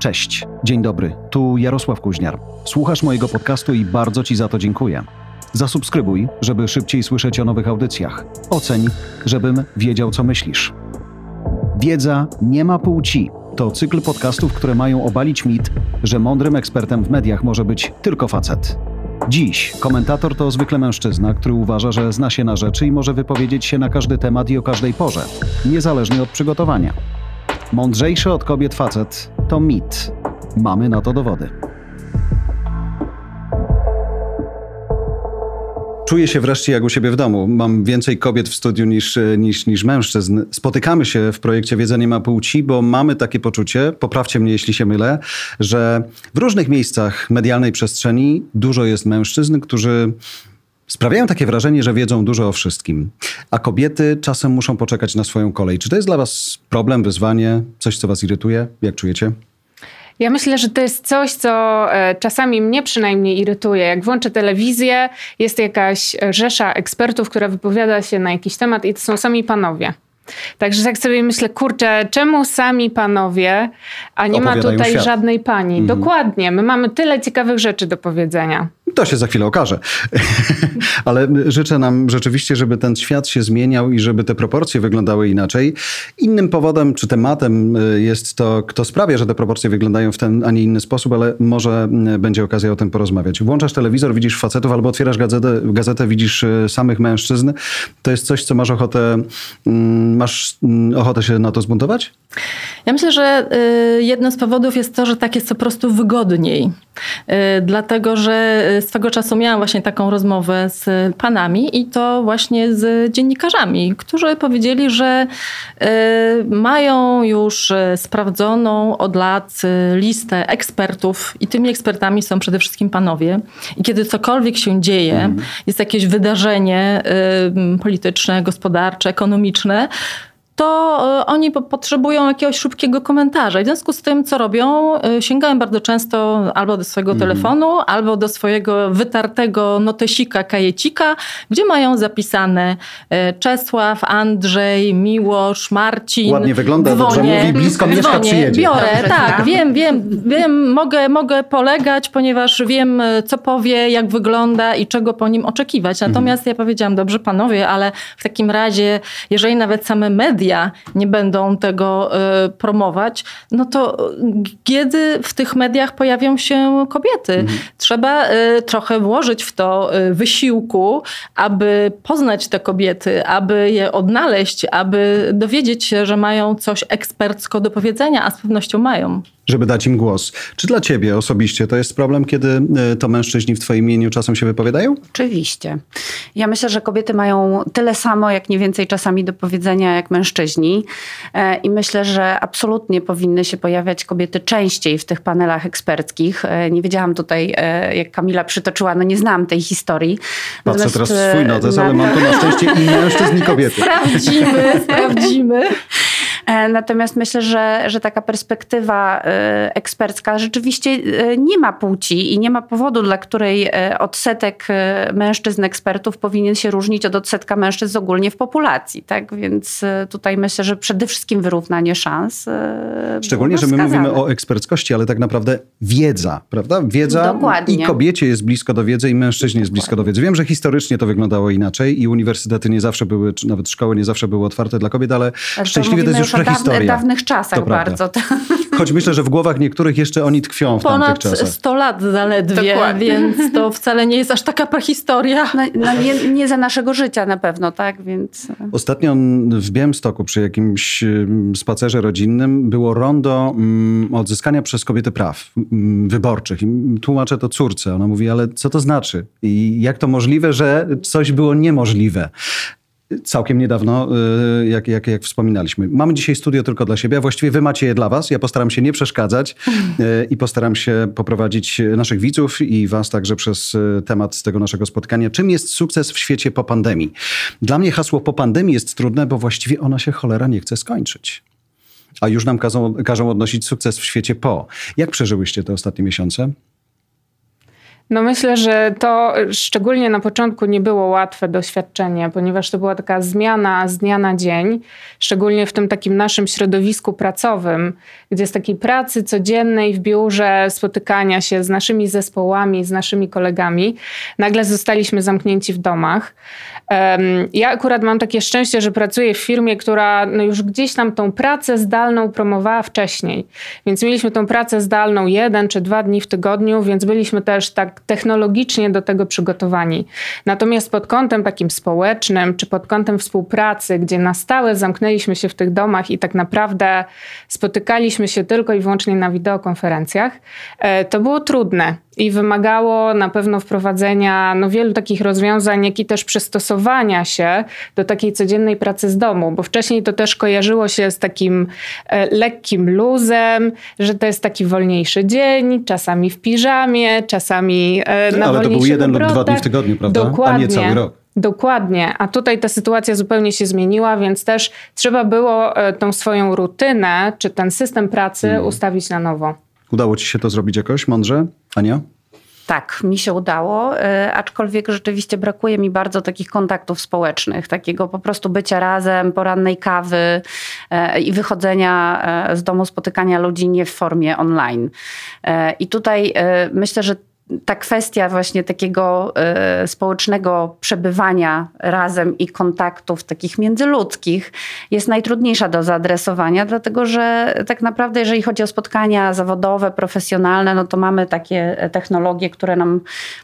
Cześć, dzień dobry, tu Jarosław Kuźniar. Słuchasz mojego podcastu i bardzo Ci za to dziękuję. Zasubskrybuj, żeby szybciej słyszeć o nowych audycjach. Oceń, żebym wiedział, co myślisz. Wiedza nie ma płci. To cykl podcastów, które mają obalić mit, że mądrym ekspertem w mediach może być tylko facet. Dziś komentator to zwykle mężczyzna, który uważa, że zna się na rzeczy i może wypowiedzieć się na każdy temat i o każdej porze, niezależnie od przygotowania. Mądrzejszy od kobiet facet to mit. Mamy na to dowody. Czuję się wreszcie jak u siebie w domu. Mam więcej kobiet w studiu niż, niż, niż mężczyzn. Spotykamy się w projekcie Wiedza nie ma płci, bo mamy takie poczucie, poprawcie mnie jeśli się mylę, że w różnych miejscach medialnej przestrzeni dużo jest mężczyzn, którzy sprawiają takie wrażenie, że wiedzą dużo o wszystkim, a kobiety czasem muszą poczekać na swoją kolej. Czy to jest dla Was problem, wyzwanie, coś, co Was irytuje? Jak czujecie? Ja myślę, że to jest coś, co e, czasami mnie przynajmniej irytuje. Jak włączę telewizję, jest jakaś rzesza ekspertów, która wypowiada się na jakiś temat i to są sami panowie. Także tak sobie myślę, kurczę, czemu sami panowie, a nie ma tutaj świat. żadnej pani? Mhm. Dokładnie, my mamy tyle ciekawych rzeczy do powiedzenia. To się za chwilę okaże. Ale życzę nam rzeczywiście, żeby ten świat się zmieniał i żeby te proporcje wyglądały inaczej. Innym powodem czy tematem y, jest to, kto sprawia, że te proporcje wyglądają w ten, a nie inny sposób, ale może będzie okazja o tym porozmawiać. Włączasz telewizor, widzisz facetów, albo otwierasz gazetę, gazetę widzisz y, samych mężczyzn. To jest coś, co masz ochotę, masz ochotę się na to zbuntować? Ja myślę, że jednym z powodów jest to, że tak jest po prostu wygodniej. Dlatego, że swego czasu miałam właśnie taką rozmowę z panami i to właśnie z dziennikarzami, którzy powiedzieli, że mają już sprawdzoną od lat listę ekspertów i tymi ekspertami są przede wszystkim panowie. I kiedy cokolwiek się dzieje, mm. jest jakieś wydarzenie polityczne, gospodarcze, ekonomiczne, to e, oni potrzebują jakiegoś szybkiego komentarza. I w związku z tym, co robią, e, sięgają bardzo często albo do swojego mm. telefonu, albo do swojego wytartego notesika, kajecika, gdzie mają zapisane e, Czesław, Andrzej, Miłosz, Marcin. Ładnie wygląda, dzwonię, dobrze mówi, blisko mieszka, przyjedzie. Biorę, tak, wiem, wiem, wiem, mogę, mogę polegać, ponieważ wiem, co powie, jak wygląda i czego po nim oczekiwać. Mhm. Natomiast mm. ja powiedziałam, dobrze panowie, ale w takim razie, jeżeli nawet same media media nie będą tego y, promować, no to kiedy w tych mediach pojawią się kobiety? Mhm. Trzeba y, trochę włożyć w to y, wysiłku, aby poznać te kobiety, aby je odnaleźć, aby dowiedzieć się, że mają coś ekspercko do powiedzenia, a z pewnością mają żeby dać im głos. Czy dla ciebie osobiście to jest problem, kiedy to mężczyźni w twoim imieniu czasem się wypowiadają? Oczywiście. Ja myślę, że kobiety mają tyle samo, jak nie więcej czasami do powiedzenia, jak mężczyźni. E, I myślę, że absolutnie powinny się pojawiać kobiety częściej w tych panelach eksperckich. E, nie wiedziałam tutaj, jak Kamila przytoczyła, no nie znałam tej historii. Patrzę Natomiast, teraz swój notes, ale mam tu na szczęście i mężczyzn i kobiety. Sprawdzimy, sprawdzimy. Natomiast myślę, że, że taka perspektywa ekspercka rzeczywiście e, nie ma płci i nie ma powodu, dla której e, odsetek e, mężczyzn ekspertów powinien się różnić od odsetka mężczyzn ogólnie w populacji. Tak? Więc tutaj myślę, że przede wszystkim wyrównanie szans. Szczególnie, że my mówimy o eksperckości, ale tak naprawdę wiedza, prawda? Wiedza Dokładnie. i kobiecie jest blisko do wiedzy i mężczyźnie jest blisko do wiedzy. Wiem, że historycznie to wyglądało inaczej i uniwersytety nie zawsze były, czy nawet szkoły nie zawsze były otwarte dla kobiet, ale szczęśliwie to jest już prehistoria. W dawnych czasach to bardzo. To... Choć myślę, że w głowach niektórych jeszcze oni tkwią w Ponad tamtych czasach. Ponad 100 lat zaledwie, Dokładnie. więc to wcale nie jest aż taka prehistoria. No, no nie, nie, za naszego życia na pewno, tak? Więc... Ostatnio w Białymstoku przy jakimś spacerze rodzinnym było rondo mm, odzyskania przez kobiety praw mm, wyborczych. I tłumaczę to córce. Ona mówi, ale co to znaczy? I jak to możliwe, że coś było niemożliwe? Całkiem niedawno, y, jak, jak, jak wspominaliśmy. Mamy dzisiaj studio tylko dla siebie, a właściwie wy macie je dla was. Ja postaram się nie przeszkadzać y, i postaram się poprowadzić naszych widzów i was także przez y, temat tego naszego spotkania. Czym jest sukces w świecie po pandemii? Dla mnie hasło po pandemii jest trudne, bo właściwie ona się cholera nie chce skończyć. A już nam każą, każą odnosić sukces w świecie po. Jak przeżyłyście te ostatnie miesiące? No myślę, że to szczególnie na początku nie było łatwe doświadczenie, ponieważ to była taka zmiana z dnia na dzień, szczególnie w tym takim naszym środowisku pracowym, gdzie z takiej pracy codziennej w biurze, spotykania się z naszymi zespołami, z naszymi kolegami, nagle zostaliśmy zamknięci w domach. Ja akurat mam takie szczęście, że pracuję w firmie, która no już gdzieś tam tą pracę zdalną promowała wcześniej. Więc mieliśmy tą pracę zdalną jeden czy dwa dni w tygodniu, więc byliśmy też tak technologicznie do tego przygotowani. Natomiast pod kątem takim społecznym, czy pod kątem współpracy, gdzie na stałe zamknęliśmy się w tych domach i tak naprawdę spotykaliśmy się tylko i wyłącznie na wideokonferencjach, e, to było trudne i wymagało na pewno wprowadzenia no, wielu takich rozwiązań, jak i też przystosowania się do takiej codziennej pracy z domu, bo wcześniej to też kojarzyło się z takim e, lekkim luzem, że to jest taki wolniejszy dzień, czasami w piżamie, czasami e, na Ale to był jeden lub dwa dni w tygodniu, prawda? Dokładnie. A nie cały rok. Dokładnie, a tutaj ta sytuacja zupełnie się zmieniła, więc też trzeba było e, tą swoją rutynę, czy ten system pracy hmm. ustawić na nowo. Udało ci się to zrobić jakoś mądrze, Ania? Tak, mi się udało, e, aczkolwiek rzeczywiście brakuje mi bardzo takich kontaktów społecznych, takiego po prostu bycia razem, porannej kawy e, i wychodzenia e, z domu, spotykania ludzi nie w formie online. I tutaj myślę, że ta kwestia właśnie takiego y, społecznego przebywania razem i kontaktów takich międzyludzkich jest najtrudniejsza do zaadresowania, dlatego że tak naprawdę jeżeli chodzi o spotkania zawodowe, profesjonalne, no to mamy takie technologie, które nam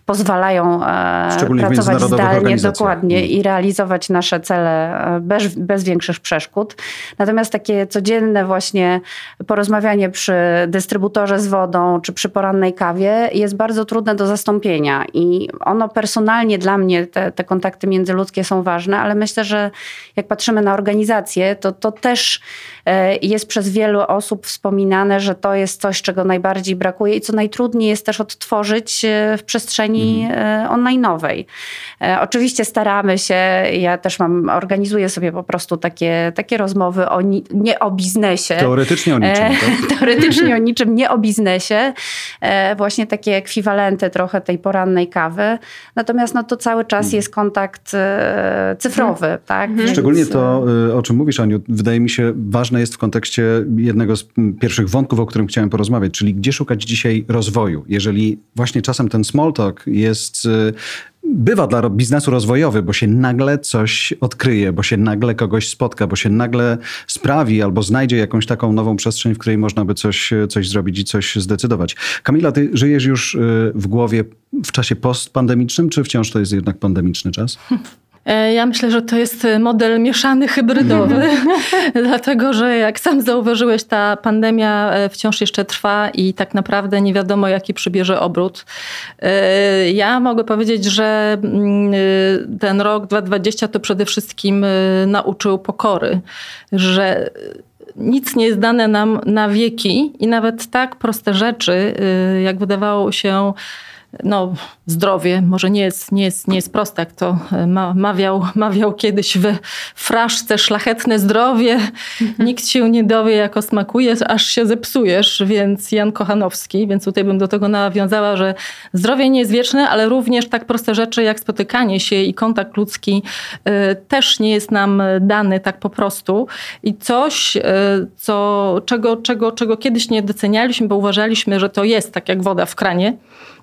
pozwalają e, pracować zdalnie, dokładnie mm. i realizować nasze cele e, bez, bez większych przeszkód. Natomiast takie codzienne właśnie porozmawianie przy dystrybutorze z wodą czy przy porannej kawie jest bardzo trudne trudne do zastąpienia i ono personalnie dla mnie, te, te kontakty międzyludzkie są ważne, ale myślę, że jak patrzymy na organizację, to to też e, jest przez wielu osób wspominane, że to jest coś, czego najbardziej brakuje i co najtrudniej jest też odtworzyć e, w przestrzeni mhm. online'owej. Oczywiście staramy się, ja też mam, organizuję sobie po prostu takie, takie rozmowy o, nie o biznesie. Teoretycznie o niczym. Tak? Teoretycznie o niczym, nie o biznesie. Właśnie takie ekwiwalenty trochę tej porannej kawy. Natomiast no, to cały czas jest kontakt e, cyfrowy. Mhm. Tak? Mhm. Szczególnie to, e, o czym mówisz, Aniu, wydaje mi się ważne jest w kontekście jednego z pierwszych wątków, o którym chciałem porozmawiać, czyli gdzie szukać dzisiaj rozwoju. Jeżeli właśnie czasem ten small talk jest e, bywa dla biznesu rozwojowy, bo się nagle coś odkryje, bo się nagle kogoś spotka, bo się nagle sprawi albo znajdzie jakąś taką nową przestrzeń, w której można by coś, coś zrobić i coś zdecydować. Kamila, ty żyjesz już y, w głowie w czasie postpandemicznym, czy wciąż to jest jednak pandemiczny czas? E, ja myślę, że to jest model mieszany, hybrydowy, dlatego że jak sam zauważyłeś, ta pandemia e, wciąż jeszcze trwa i tak naprawdę nie wiadomo, jaki przybierze obrót. E, ja mogę powiedzieć, że mm, ten rok 2020 to przede wszystkim nauczył pokory, że nic nie jest dane nam na wieki i nawet tak proste rzeczy, jak wydawało się, no, zdrowie może nie jest, nie jest, nie jest proste, jak to e, ma, mawiał, mawiał kiedyś w fraszce szlachetne zdrowie. Mhm. Nikt się nie dowie, jak smakuje, aż się zepsujesz, więc Jan Kochanowski, więc tutaj bym do tego nawiązała, że zdrowie nie jest wieczne, ale również tak proste rzeczy jak spotykanie się i kontakt ludzki y, też nie jest nam dany tak po prostu. I coś, y, co, czego, czego, czego kiedyś nie docenialiśmy, bo uważaliśmy, że to jest tak jak woda w kranie,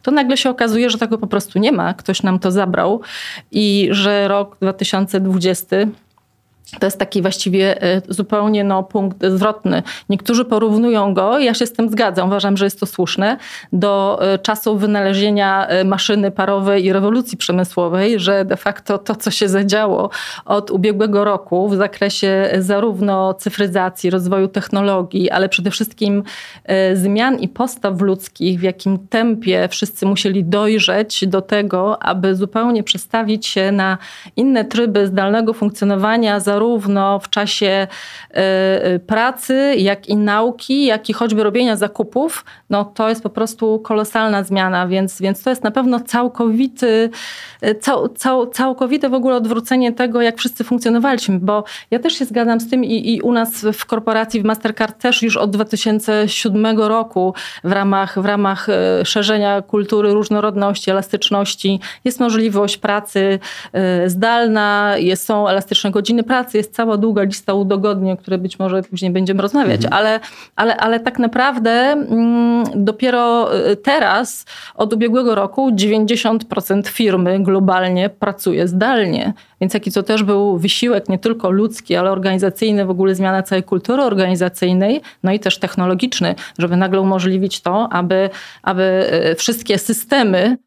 to nagle się okazuje, że tego po prostu nie ma. Ktoś nam to zabrał i że rok 2020 to jest taki właściwie e, zupełnie no, punkt zwrotny. Niektórzy porównują go, ja się z tym zgadzam, uważam, że jest to słuszne, do e, czasów wynalezienia e, maszyny parowej i rewolucji przemysłowej, że de facto to, co się zadziało od ubiegłego roku w zakresie zarówno cyfryzacji, rozwoju technologii, ale przede wszystkim zmian i postaw ludzkich, w jakim tempie wszyscy musieli dojrzeć do tego, aby zupełnie przestawić się na inne tryby zdalnego funkcjonowania, zarówno w czasie pracy, jak i nauki, jak i choćby robienia zakupów, no to jest po prostu kolosalna zmiana, więc, więc to jest na pewno całkowity, cał, cał, całkowite w ogóle odwrócenie tego, jak wszyscy funkcjonowaliśmy, bo ja też się zgadzam z tym i, i u nas w korporacji w Mastercard też już od 2007 roku w ramach, w ramach e, szerzenia kultury różnorodności, elastyczności jest możliwość pracy e, zdalna, jest, są elastyczne godziny pracy, jest cała długa lista udogodnień, o której być może później będziemy rozmawiać, mhm. ale, ale, ale tak naprawdę mm, dopiero e, teraz, od ubiegłego roku 90% firmy globalnie pracuje zdalnie. Więc jaki to też był wysiłek nie tylko ludzki, ale organizacyjny, w ogóle zmiana całej kultury organizacyjnej, no i też technologiczny, żeby nagle umożliwić to, aby, aby e, wszystkie systemy Y,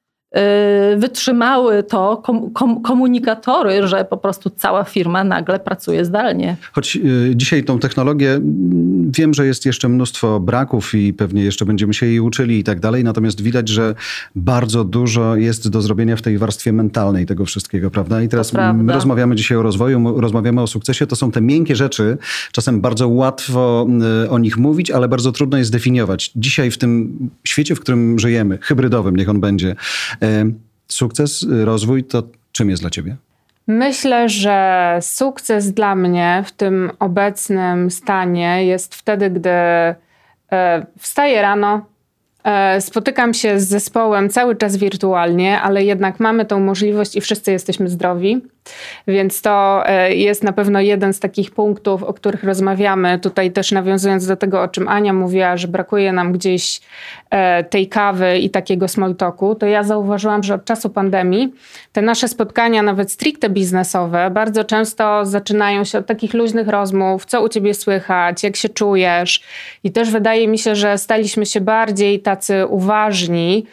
wytrzymały to kom, komunikatory, że po prostu cała firma nagle pracuje zdalnie. Choć y, dzisiaj tą technologię wiem, że jest jeszcze mnóstwo braków i pewnie jeszcze będziemy się jej uczyli i tak dalej, natomiast widać, że bardzo dużo jest do zrobienia w tej warstwie mentalnej tego wszystkiego, prawda? I teraz my rozmawiamy dzisiaj o rozwoju, rozmawiamy o sukcesie, to są te miękkie rzeczy, czasem bardzo łatwo y, o nich mówić, ale bardzo trudno je zdefiniować. Dzisiaj w tym świecie, w którym żyjemy, hybrydowym, niech on będzie, Sukces, rozwój to czym jest dla ciebie? Myślę, że sukces dla mnie w tym obecnym stanie jest wtedy, gdy e, wstaję rano, e, spotykam się z zespołem cały czas wirtualnie, ale jednak mamy tą możliwość i wszyscy jesteśmy zdrowi. Więc to e, jest na pewno jeden z takich punktów, o których rozmawiamy. Tutaj też nawiązując do tego, o czym Ania mówiła, że brakuje nam gdzieś e, tej kawy i takiego small talku, to ja zauważyłam, że od czasu pandemii te nasze spotkania, nawet stricte biznesowe, bardzo często zaczynają się od takich luźnych rozmów, co u ciebie słychać, jak się czujesz. I też wydaje mi się, że staliśmy się bardziej tacy uważni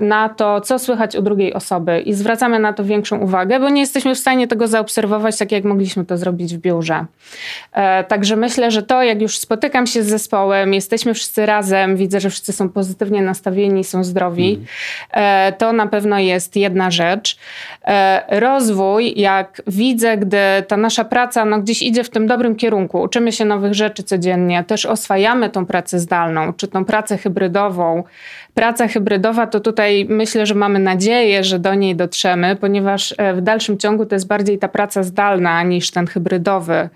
na to, co słychać u drugiej osoby i zwracamy na to większą uwagę, bo nie jesteśmy w stanie tego zaobserwować tak, jak mogliśmy to zrobić w biurze. E, także myślę, że to, jak już spotykam się z zespołem, jesteśmy wszyscy razem, widzę, że wszyscy są pozytywnie nastawieni, są zdrowi, mm. to na pewno jest jedna rzecz. Rozwój, jak widzę, gdy ta nasza praca no, gdzieś idzie w tym dobrym kierunku, uczymy się nowych rzeczy codziennie, też oswajamy tą pracę zdalną, czy tą pracę hybrydową, praca hybrydowa, to tutaj myślę, że mamy nadzieję, że do niej dotrzemy, ponieważ e, w dalszym ciągu to jest bardziej ta praca zdalna niż ten hybrydowy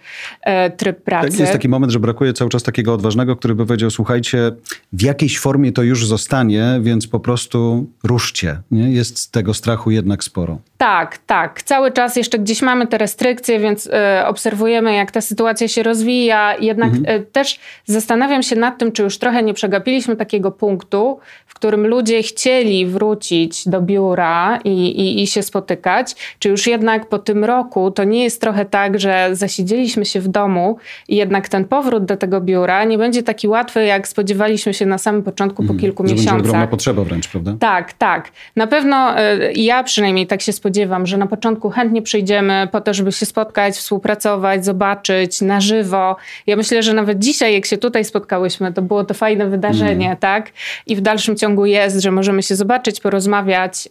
e, tryb pracy. Tak, jest taki moment, że brakuje cały czas takiego odważnego, który by powiedział, słuchajcie, w jakiejś formie to już zostanie, więc po prostu ruszcie. Nie? Jest tego strachu jednak sporo. Tak, tak. Cały czas jeszcze gdzieś mamy te restrykcje, więc y, obserwujemy, jak ta sytuacja się rozwija. Jednak mhm. y, też zastanawiam się nad tym, czy już trochę nie przegapiliśmy takiego punktu, w którym ludzie chcieli wrócić do biura i, i, i się spotykać, czy już jednak po tym roku to nie jest trochę tak, że zasiedzieliśmy się w domu i jednak ten powrót do tego biura nie będzie taki łatwy, jak spodziewaliśmy się na samym początku mhm. po kilku że miesiącach. Będzie ogromna potrzeba wręcz, prawda? Tak, tak. Na pewno y, ja przynajmniej tak się spodziewam, że na początku chętnie przyjdziemy po to, żeby się spotkać, współpracować, zobaczyć na żywo. Ja myślę, że nawet dzisiaj, jak się tutaj spotkałyśmy, to było to fajne wydarzenie, mm. tak? I w dalszym ciągu jest, że możemy się zobaczyć, porozmawiać.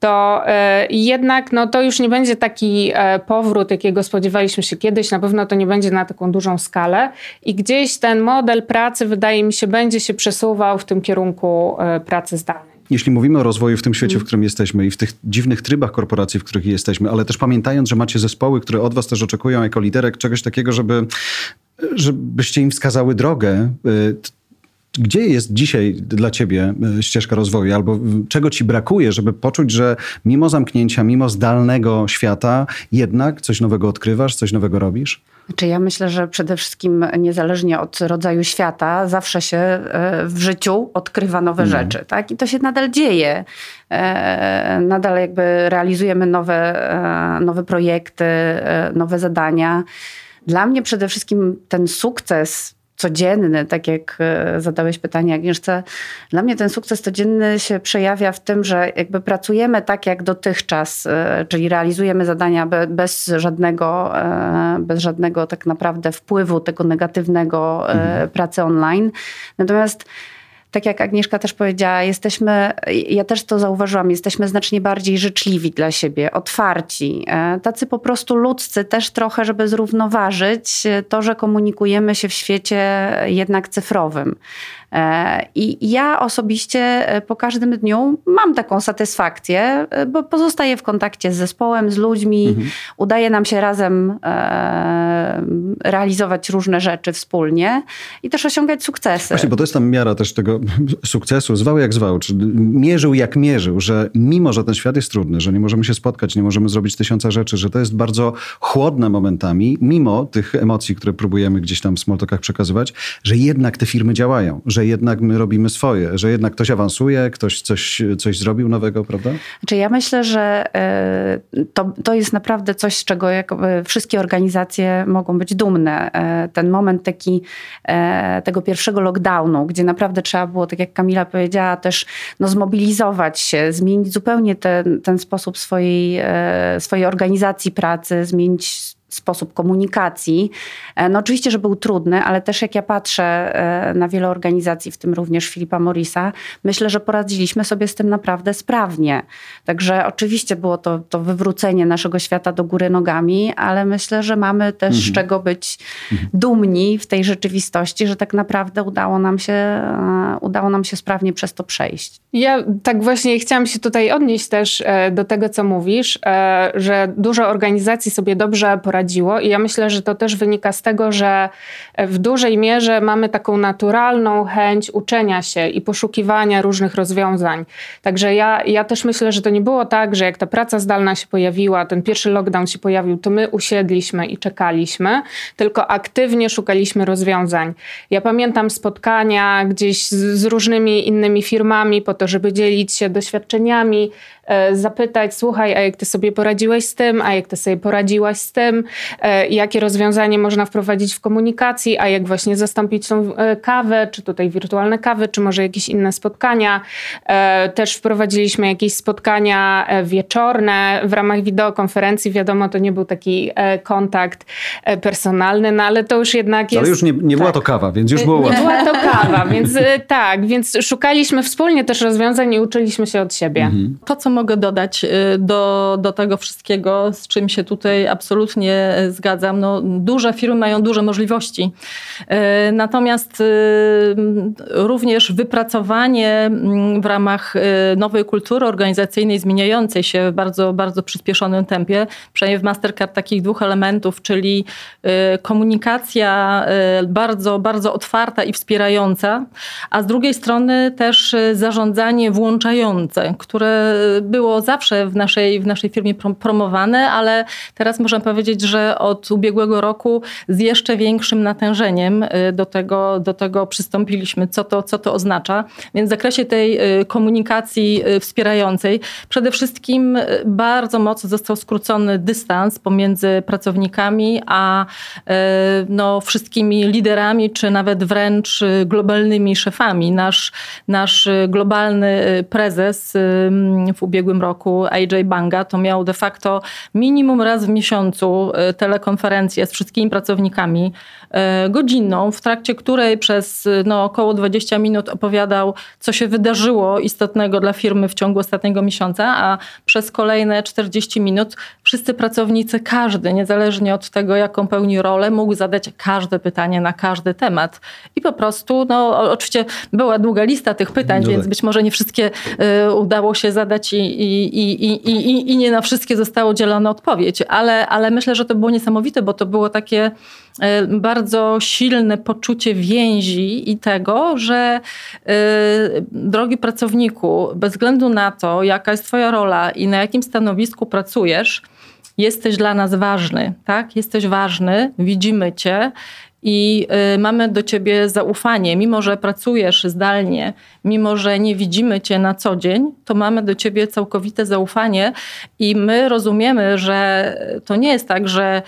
To e, jednak no, to już nie będzie taki e, powrót, jakiego spodziewaliśmy się kiedyś. Na pewno to nie będzie na taką dużą skalę. I gdzieś ten model pracy, wydaje mi się, będzie się przesuwał w tym kierunku e, pracy zdalnej jeśli mówimy o rozwoju w tym świecie, w którym jesteśmy i w tych dziwnych trybach korporacji, w których jesteśmy, ale też pamiętając, że macie zespoły, które od was też oczekują jako liderek czegoś takiego, żeby żebyście im wskazały drogę, y, gdzie jest dzisiaj dla ciebie y, ścieżka rozwoju, albo czego ci brakuje, żeby poczuć, że mimo zamknięcia, mimo zdalnego świata, jednak coś nowego odkrywasz, coś nowego robisz? Znaczy ja myślę, że przede wszystkim niezależnie od rodzaju świata, zawsze się e, w życiu odkrywa nowe no. rzeczy. Tak? I to się nadal dzieje. E, nadal jakby realizujemy nowe, e, nowe projekty, nowe zadania. Dla mnie przede wszystkim ten sukces codzienny, tak jak e, zadałeś pytanie Agnieszce, dla mnie ten sukces codzienny się przejawia w tym, że jakby pracujemy tak jak dotychczas, e, czyli realizujemy zadania bez żadnego, e, bez żadnego tak naprawdę wpływu tego negatywnego mhm. pracy online. Natomiast tak jak Agnieszka też powiedziała, jesteśmy, ja też to zauważyłam, jesteśmy znacznie bardziej życzliwi dla siebie, otwarci, e, tacy po prostu ludzcy też trochę, żeby zrównoważyć to, że komunikujemy się w świecie jednak cyfrowym. E, I ja osobiście e, po każdym dniu mam taką satysfakcję, e, bo pozostaję w kontakcie z zespołem, z ludźmi, mhm. udaje nam się razem realizować różne rzeczy wspólnie i też osiągać sukcesy. Właśnie, bo to jest tam miara też tego sukcesu, zwał jak zwał, czy mierzył jak mierzył, że mimo, że ten świat jest trudny, że nie możemy się spotkać, nie możemy zrobić tysiąca rzeczy, że to jest bardzo chłodne momentami, mimo tych emocji, które próbujemy gdzieś tam w smoltokach przekazywać, że jednak te firmy działają, że jednak my robimy swoje, że jednak ktoś awansuje, ktoś coś, coś zrobił nowego, prawda? Znaczy ja myślę, że e, to, to jest naprawdę coś, z czego wszystkie organizacje mogą być dumne. E, ten moment taki e, tego pierwszego lockdownu, gdzie naprawdę trzeba było, tak jak Kamila powiedziała, też no, zmobilizować się, zmienić zupełnie ten, ten sposób swojej, swojej organizacji pracy, zmienić sposób komunikacji. E, no oczywiście, że był trudny, ale też jak ja patrzę e, na wiele organizacji, w tym również Filipa Morisa, myślę, że poradziliśmy sobie z tym naprawdę sprawnie. Także oczywiście było to, to wywrócenie naszego świata do góry nogami, ale myślę, że mamy też mhm. z czego być mhm. dumni w tej rzeczywistości, że tak naprawdę udało nam się, e, udało nam się sprawnie przez to przejść. Ja tak właśnie chciałam się tutaj odnieść też do tego, co mówisz, że dużo organizacji sobie dobrze poradziło prowadziło. I ja myślę, że to też wynika z tego, że w dużej mierze mamy taką naturalną chęć uczenia się i poszukiwania różnych rozwiązań. Także ja, ja też myślę, że to nie było tak, że jak ta praca zdalna się pojawiła, ten pierwszy lockdown się pojawił, to my usiedliśmy i czekaliśmy, tylko aktywnie szukaliśmy rozwiązań. Ja pamiętam spotkania gdzieś z, z różnymi innymi firmami po to, żeby dzielić się doświadczeniami, zapytać, słuchaj, a jak ty sobie poradziłeś z tym, a jak ty sobie poradziłaś z tym, e, jakie rozwiązanie można wprowadzić w komunikacji, a jak właśnie zastąpić tą e, kawę, czy tutaj wirtualne kawy, czy może jakieś inne spotkania. Też wprowadziliśmy jakieś spotkania wieczorne w ramach wideokonferencji. Wiadomo, to nie był taki kontakt personalny, no ale to już jednak jest... Ale już nie, nie była tak. to kawa, więc już było łatwo. Nie była to kawa, więc tak, więc szukaliśmy wspólnie też rozwiązań i uczyliśmy się od siebie. Mhm. To, co mogę dodać y, do, do tego wszystkiego, z czym się tutaj absolutnie zgadzam. No, duże firmy mają duże możliwości. Y, natomiast y, również wypracowanie mm, w ramach nowej kultury organizacyjnej zmieniającej się w bardzo, bardzo przyspieszonym tempie, przynajmniej w Mastercard takich dwóch elementów, czyli komunikacja bardzo, bardzo otwarta i wspierająca, a z drugiej strony też zarządzanie włączające, które było zawsze w naszej, w naszej firmie promowane, ale teraz możemy powiedzieć, że od ubiegłego roku z jeszcze większym natężeniem y, do tego, do tego przystąpiliśmy, co to, co to oznacza. Więc w zakresie tej y, komunikacji y, wspierającej przede wszystkim bardzo mocno został skrócony dystans pomiędzy pracownikami a no, wszystkimi liderami, czy nawet wręcz globalnymi szefami. Nasz, nasz globalny prezes w ubiegłym ubiegłym roku AJ Banga, to miał de facto minimum raz w miesiącu e, telekonferencję z wszystkimi pracownikami, e, godzinną, w trakcie której przez no, około 20 minut opowiadał, co się wydarzyło istotnego dla firmy w ciągu ostatniego miesiąca, a przez kolejne 40 minut wszyscy pracownicy, każdy, niezależnie od tego, jaką pełni rolę, mógł zadać każde pytanie na każdy temat. I po prostu, no oczywiście była długa lista tych pytań, no więc tak. być może nie wszystkie y, udało się zadać i, i, i, i, i nie na wszystkie została udzielona odpowiedź, ale, ale myślę, że to było niesamowite, bo to było takie e, bardzo silne poczucie więzi i tego, że e, drogi pracowniku, bez względu na to, jaka jest Twoja rola i na jakim stanowisku pracujesz, jesteś dla nas ważny, tak? Jesteś ważny, widzimy cię i y, mamy do ciebie zaufanie. Mimo, że pracujesz zdalnie, mimo, że nie widzimy cię na co dzień, to mamy do ciebie całkowite zaufanie i my rozumiemy, że to nie jest tak, że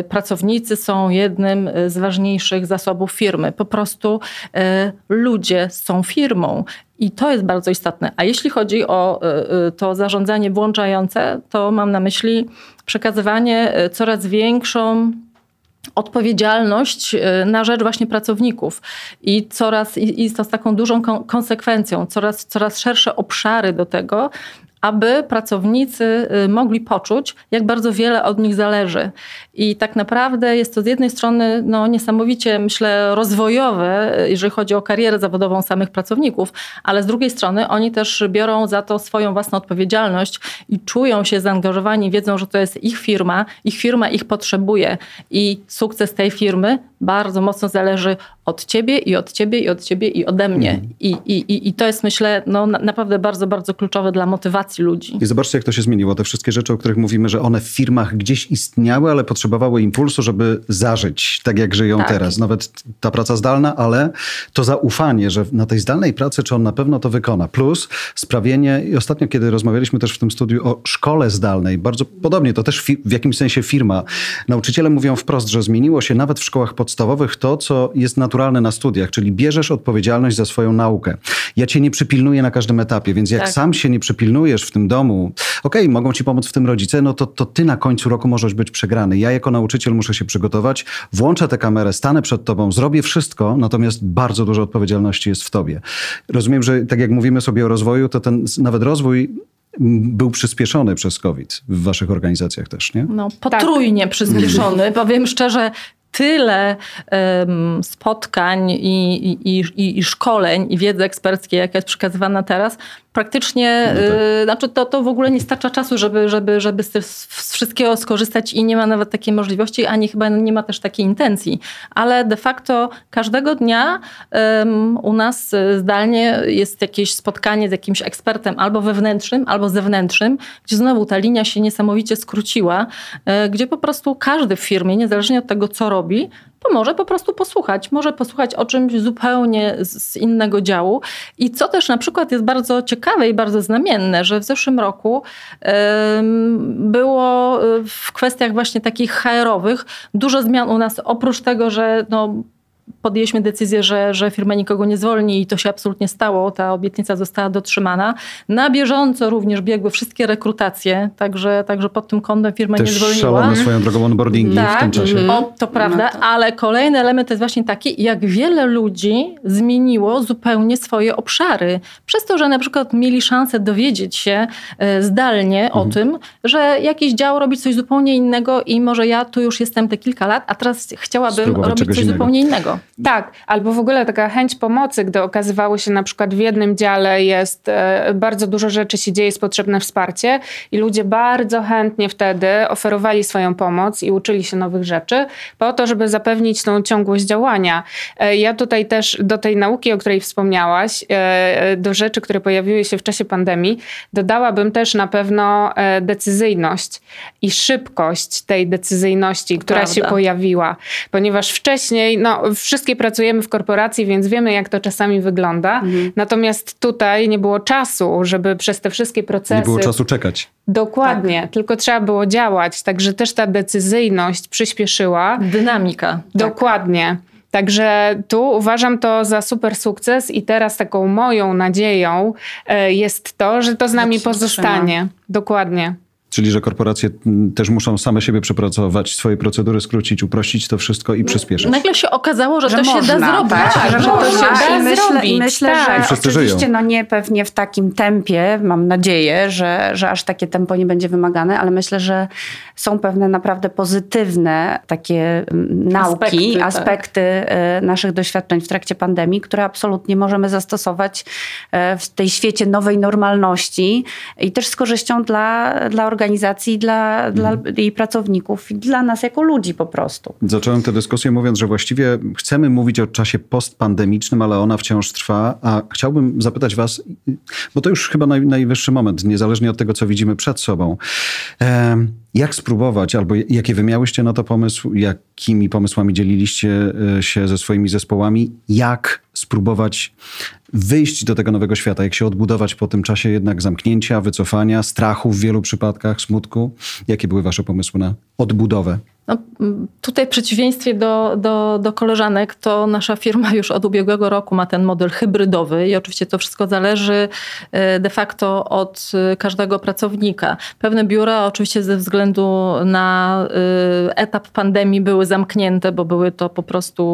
y, pracownicy są jednym z ważniejszych zasobów firmy. Po prostu y, ludzie są firmą. I to jest bardzo istotne. A jeśli chodzi o to zarządzanie włączające, to mam na myśli przekazywanie coraz większą odpowiedzialność na rzecz właśnie pracowników. I coraz i, i to z taką dużą konsekwencją, coraz, coraz szersze obszary do tego, aby pracownicy y, mogli poczuć, jak bardzo wiele od nich zależy. I tak naprawdę jest to z jednej strony no, niesamowicie, myślę, rozwojowe, y, jeżeli chodzi o karierę zawodową samych pracowników, ale z drugiej strony oni też biorą za to swoją własną odpowiedzialność i czują się zaangażowani, wiedzą, że to jest ich firma, ich firma ich potrzebuje i sukces tej firmy bardzo mocno zależy od ciebie i od ciebie i od ciebie i ode mnie. Mm. I, i, I to jest myślę no, naprawdę bardzo, bardzo kluczowe dla motywacji ludzi. I zobaczcie jak to się zmieniło. Te wszystkie rzeczy, o których mówimy, że one w firmach gdzieś istniały, ale potrzebowały impulsu, żeby zażyć tak jak żyją tak. teraz. Nawet ta praca zdalna, ale to zaufanie, że na tej zdalnej pracy, czy on na pewno to wykona. Plus sprawienie, i ostatnio kiedy rozmawialiśmy też w tym studiu o szkole zdalnej, bardzo podobnie, to też w jakimś sensie firma. Nauczyciele mówią wprost, że zmieniło się nawet w szkołach podstawowych to, co jest naturalne naturalne na studiach, czyli bierzesz odpowiedzialność za swoją naukę. Ja cię nie przypilnuję na każdym etapie, więc jak tak. sam się nie przypilnujesz w tym domu, okej, okay, mogą ci pomóc w tym rodzice, no to, to ty na końcu roku możesz być przegrany. Ja jako nauczyciel muszę się przygotować, włączę tę kamerę, stanę przed tobą, zrobię wszystko, natomiast bardzo dużo odpowiedzialności jest w tobie. Rozumiem, że tak jak mówimy sobie o rozwoju, to ten nawet rozwój był przyspieszony przez COVID w waszych organizacjach też, nie? No, potrójnie tak. przyspieszony. Powiem szczerze, tyle spotkań i, i, i, i, szkoleń i wiedzy eksperckiej, jaka jest przekazywana teraz, praktycznie, no tak. y, znaczy to, to w ogóle nie starcza czasu, żeby, żeby, żeby z, wszystkiego skorzystać i nie ma nawet takiej możliwości, ani chyba nie ma też takiej intencji. Ale de facto każdego dnia u nas zdalnie jest jakieś spotkanie z jakimś ekspertem albo wewnętrznym, albo zewnętrznym, gdzie znowu ta linia się niesamowicie skróciła, y, gdzie po prostu każdy w firmie, niezależnie od tego, co robi, to może po prostu posłuchać. Może posłuchać o czymś zupełnie z innego działu. I co też na przykład jest bardzo ciekawe i bardzo znamienne, że w zeszłym roku było y, w kwestiach właśnie takich HR-owych dużo zmian u nas, oprócz tego, że no, podjęliśmy decyzję, że, że firma nikogo nie zwolni i to się absolutnie stało. Ta obietnica została dotrzymana. Na bieżąco również biegły wszystkie rekrutacje, także, także pod tym kątem firma Też nie zwolniła. szalone swoją drogą onboardingi tak, w tym czasie. O, to prawda, no to... ale kolejny element jest właśnie taki, jak wiele ludzi zmieniło zupełnie swoje obszary. Przez to, że na przykład mieli szansę dowiedzieć się e, zdalnie mhm. o tym, że jakiś dział robi coś zupełnie innego i może ja tu już jestem te kilka lat, a teraz chciałabym Spróbować robić coś innego. zupełnie innego. Tak, albo w ogóle taka chęć pomocy, gdy okazywało się na przykład w jednym dziale jest e, bardzo dużo rzeczy się dzieje, jest potrzebne wsparcie i ludzie bardzo chętnie wtedy oferowali swoją pomoc i uczyli się nowych rzeczy po to, żeby zapewnić tą ciągłość działania. E, ja tutaj też do tej nauki, o której wspomniałaś, e, do rzeczy, które pojawiły się w czasie pandemii, dodałabym też na pewno decyzyjność i szybkość tej decyzyjności, która Prawda. się pojawiła, ponieważ wcześniej, no wszystkie pracujemy w korporacji, więc wiemy, jak to czasami wygląda. Mhm. Natomiast tutaj nie było czasu, żeby przez te wszystkie procesy. Nie było czasu czekać. Dokładnie, tak. tylko trzeba było działać. Także też ta decyzyjność przyspieszyła. Dynamika. Dokładnie. Tak. Także tu uważam to za super sukces i teraz taką moją nadzieją e, jest to, że to z nami pozostanie. Dokładnie. Czyli, że korporacje mm, też muszą same siebie przepracować, swoje procedury skrócić, uprościć to wszystko i przyspieszyć. Nagle się okazało, że, że to można, się da zrobić. Tak, że, że to się da I myślę, zrobić. I myślę, tak. że oczywiście żyją. no nie pewnie w takim tempie, mam nadzieję, że, że aż takie tempo nie będzie wymagane, ale myślę, że są pewne naprawdę pozytywne takie mm, nauki, aspekty, aspekty tak. naszych doświadczeń w trakcie pandemii, które absolutnie możemy zastosować e, w tej świecie nowej normalności i też z korzyścią dla, dla organizacji organizacji, dla, dla mhm. jej pracowników i dla nas jako ludzi po prostu. Zacząłem tę dyskusję mówiąc, że właściwie chcemy mówić o czasie postpandemicznym, ale ona wciąż trwa, a chciałbym zapytać was, bo to już chyba naj, najwyższy moment, niezależnie od tego, co widzimy przed sobą. Jak spróbować, albo jakie wy miałyście na to pomysł, jakimi pomysłami dzieliliście e, się ze swoimi zespołami, jak spróbować wyjść do tego nowego świata, jak się odbudować po tym czasie jednak zamknięcia, wycofania, strachu w wielu przypadkach, smutku? Jakie były wasze pomysły na odbudowę? No, tutaj w przeciwieństwie do, do, do koleżanek, to nasza firma już od ubiegłego roku ma ten model hybrydowy i oczywiście to wszystko zależy e, de facto od e, każdego pracownika. Pewne biura oczywiście ze względu na e, etap pandemii były zamknięte, bo były to po prostu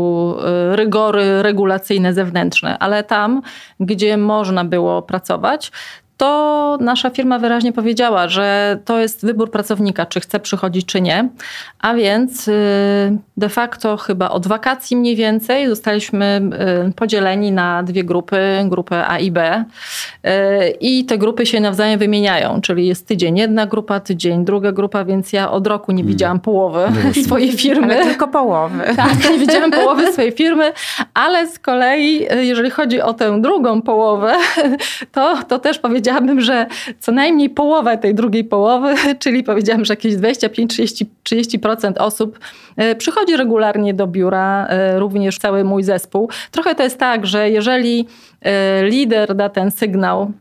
rygory regulacyjne zewnętrzne, ale tam, gdzie można było pracować, to nasza firma wyraźnie powiedziała, że to jest wybór pracownika, czy chce przychodzić, czy nie. A więc y, de facto chyba od wakacji mniej więcej zostaliśmy y, podzieleni na dwie grupy, grupę A i B. Y, I te grupy się nawzajem wymieniają, czyli jest tydzień jedna grupa, tydzień druga grupa, więc ja od roku nie mm. widziałam połowy no swojej firmy. Ale tylko połowy. Tak, nie widziałam połowy swojej firmy, ale z kolei, jeżeli chodzi o tę drugą połowę, to, to też powiedziałam, powiedziałabym, że co najmniej połowę tej drugiej połowy, czyli powiedziałam, że jakieś 25-30% 30% osób e, przychodzi regularnie do biura, e, również cały mój zespół. Trochę to jest tak, że jeżeli e, lider da ten sygnał,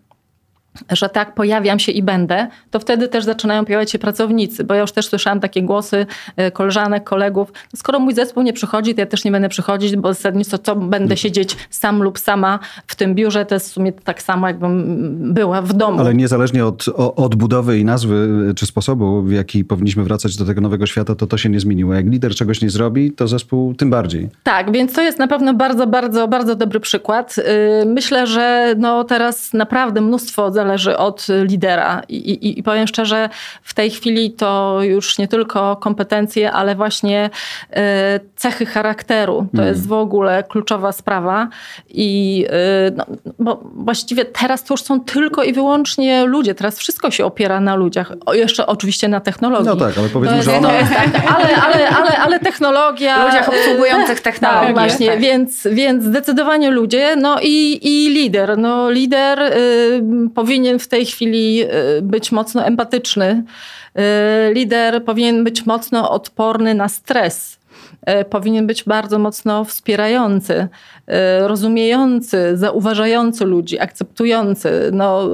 że tak, pojawiam się i będę, to wtedy też zaczynają pojawiać się pracownicy, bo ja już też słyszałam takie głosy e, koleżanek, kolegów, skoro mój zespół nie przychodzi, to ja też nie będę przychodzić, bo zasadniczo co będę hmm. siedzieć sam lub sama w tym biurze, to jest w sumie tak samo, jakbym była w domu. Ale niezależnie od odbudowy i nazwy, e, czy sposobu, w jaki powinniśmy wracać do tego nowego świata, to to się nie zmieniło. Jak lider czegoś nie zrobi, to zespół tym bardziej. Tak, więc to jest na pewno bardzo, bardzo, bardzo dobry przykład. Y, myślę, że no teraz naprawdę mnóstwo zależy od lidera. I, i, I, powiem szczerze, w tej chwili to już nie tylko kompetencje, ale właśnie e, cechy charakteru. To mm. jest w ogóle kluczowa sprawa. I e, no, bo właściwie teraz to już są tylko i wyłącznie ludzie. Teraz wszystko się opiera na ludziach. O, jeszcze oczywiście na technologii. No tak, ale powiedzmy, że ona... Jest, tak, ale, ale, ale, ale technologia... Ludziach obsługujących technologię. Tak, właśnie, tak. Więc, więc zdecydowanie ludzie. No i, i lider. No lider y, powinien w tej chwili y, być mocno empatyczny. Y, lider powinien być mocno odporny na stres. Y, powinien być bardzo mocno wspierający, rozumiejący, zauważający ludzi, akceptujący. No,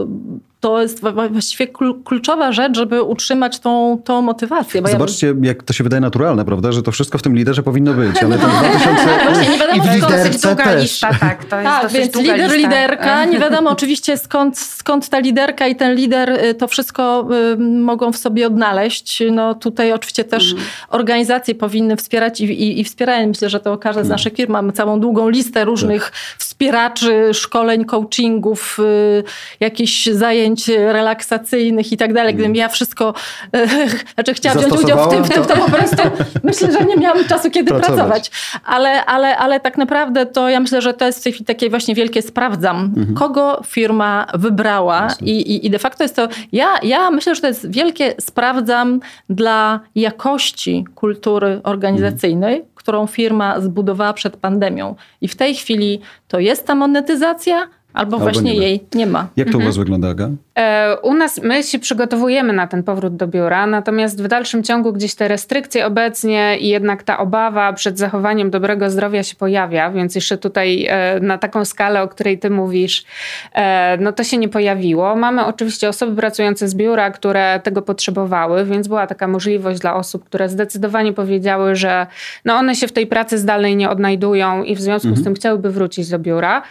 to jest właściwie kluczowa rzecz, żeby utrzymać tą, tą motywację. Zobaczcie, ja... jak to się wydaje naturalne, prawda, że to wszystko w tym liderze powinno być, ale ten 2000... Właśnie, nie wiadomo, I w liderce też. Lista, tak, to jest tak, więc lider, lista. liderka, nie wiadomo oczywiście skąd, skąd ta liderka i ten lider y, to wszystko y, mogą w sobie odnaleźć. No tutaj oczywiście też mm. organizacje powinny wspierać i, i, i wspierają. Myślę, że to każda z mm. naszych firm mamy całą długą listę różnych tak. Wspieraczy, szkoleń, coachingów, y, jakichś zajęć relaksacyjnych i tak dalej, gdybym ja wszystko, e, znaczy chciałam wziąć udział w tym, w tym, to po prostu myślę, że nie miałam czasu kiedy pracować. pracować. Ale, ale, ale tak naprawdę to ja myślę, że to jest w tej chwili takie właśnie wielkie sprawdzam, mhm. kogo firma wybrała i, i, i de facto jest to, ja, ja myślę, że to jest wielkie sprawdzam dla jakości kultury organizacyjnej, mhm. Którą firma zbudowała przed pandemią. I w tej chwili to jest ta monetyzacja, Albo, Albo właśnie nie jej nie ma. Jak to mhm. u was wygląda, Aga? E, u nas my się przygotowujemy na ten powrót do biura, natomiast w dalszym ciągu gdzieś te restrykcje obecnie i jednak ta obawa przed zachowaniem dobrego zdrowia się pojawia, więc jeszcze tutaj e, na taką skalę, o której ty mówisz, e, no to się nie pojawiło. Mamy oczywiście osoby pracujące z biura, które tego potrzebowały, więc była taka możliwość dla osób, które zdecydowanie powiedziały, że no one się w tej pracy zdalnej nie odnajdują i w związku mhm. z tym chciałyby wrócić do biura,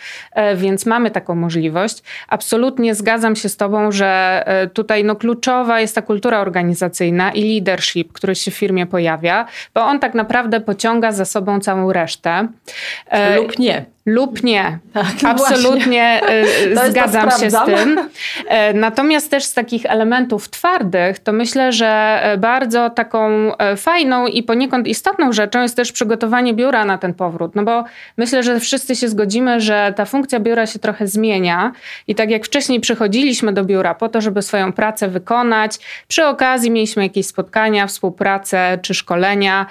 więc mamy taką możliwość. Absolutnie zgadzam się z Tobą, że e, tutaj no, kluczowa jest ta kultura organizacyjna i leadership, który się w firmie pojawia, bo on tak naprawdę pociąga za sobą całą resztę. E, Lub nie lub nie. Tak, no Absolutnie e, zgadzam się z tym. E, natomiast też z takich elementów twardych, to myślę, że e, bardzo taką fajną i poniekąd istotną rzeczą jest też przygotowanie biura na ten powrót. No bo myślę, że wszyscy się zgodzimy, że ta funkcja biura się trochę zmienia i tak jak wcześniej przychodziliśmy do biura po to, żeby swoją pracę wykonać, przy okazji mieliśmy jakieś spotkania, współpracę czy szkolenia,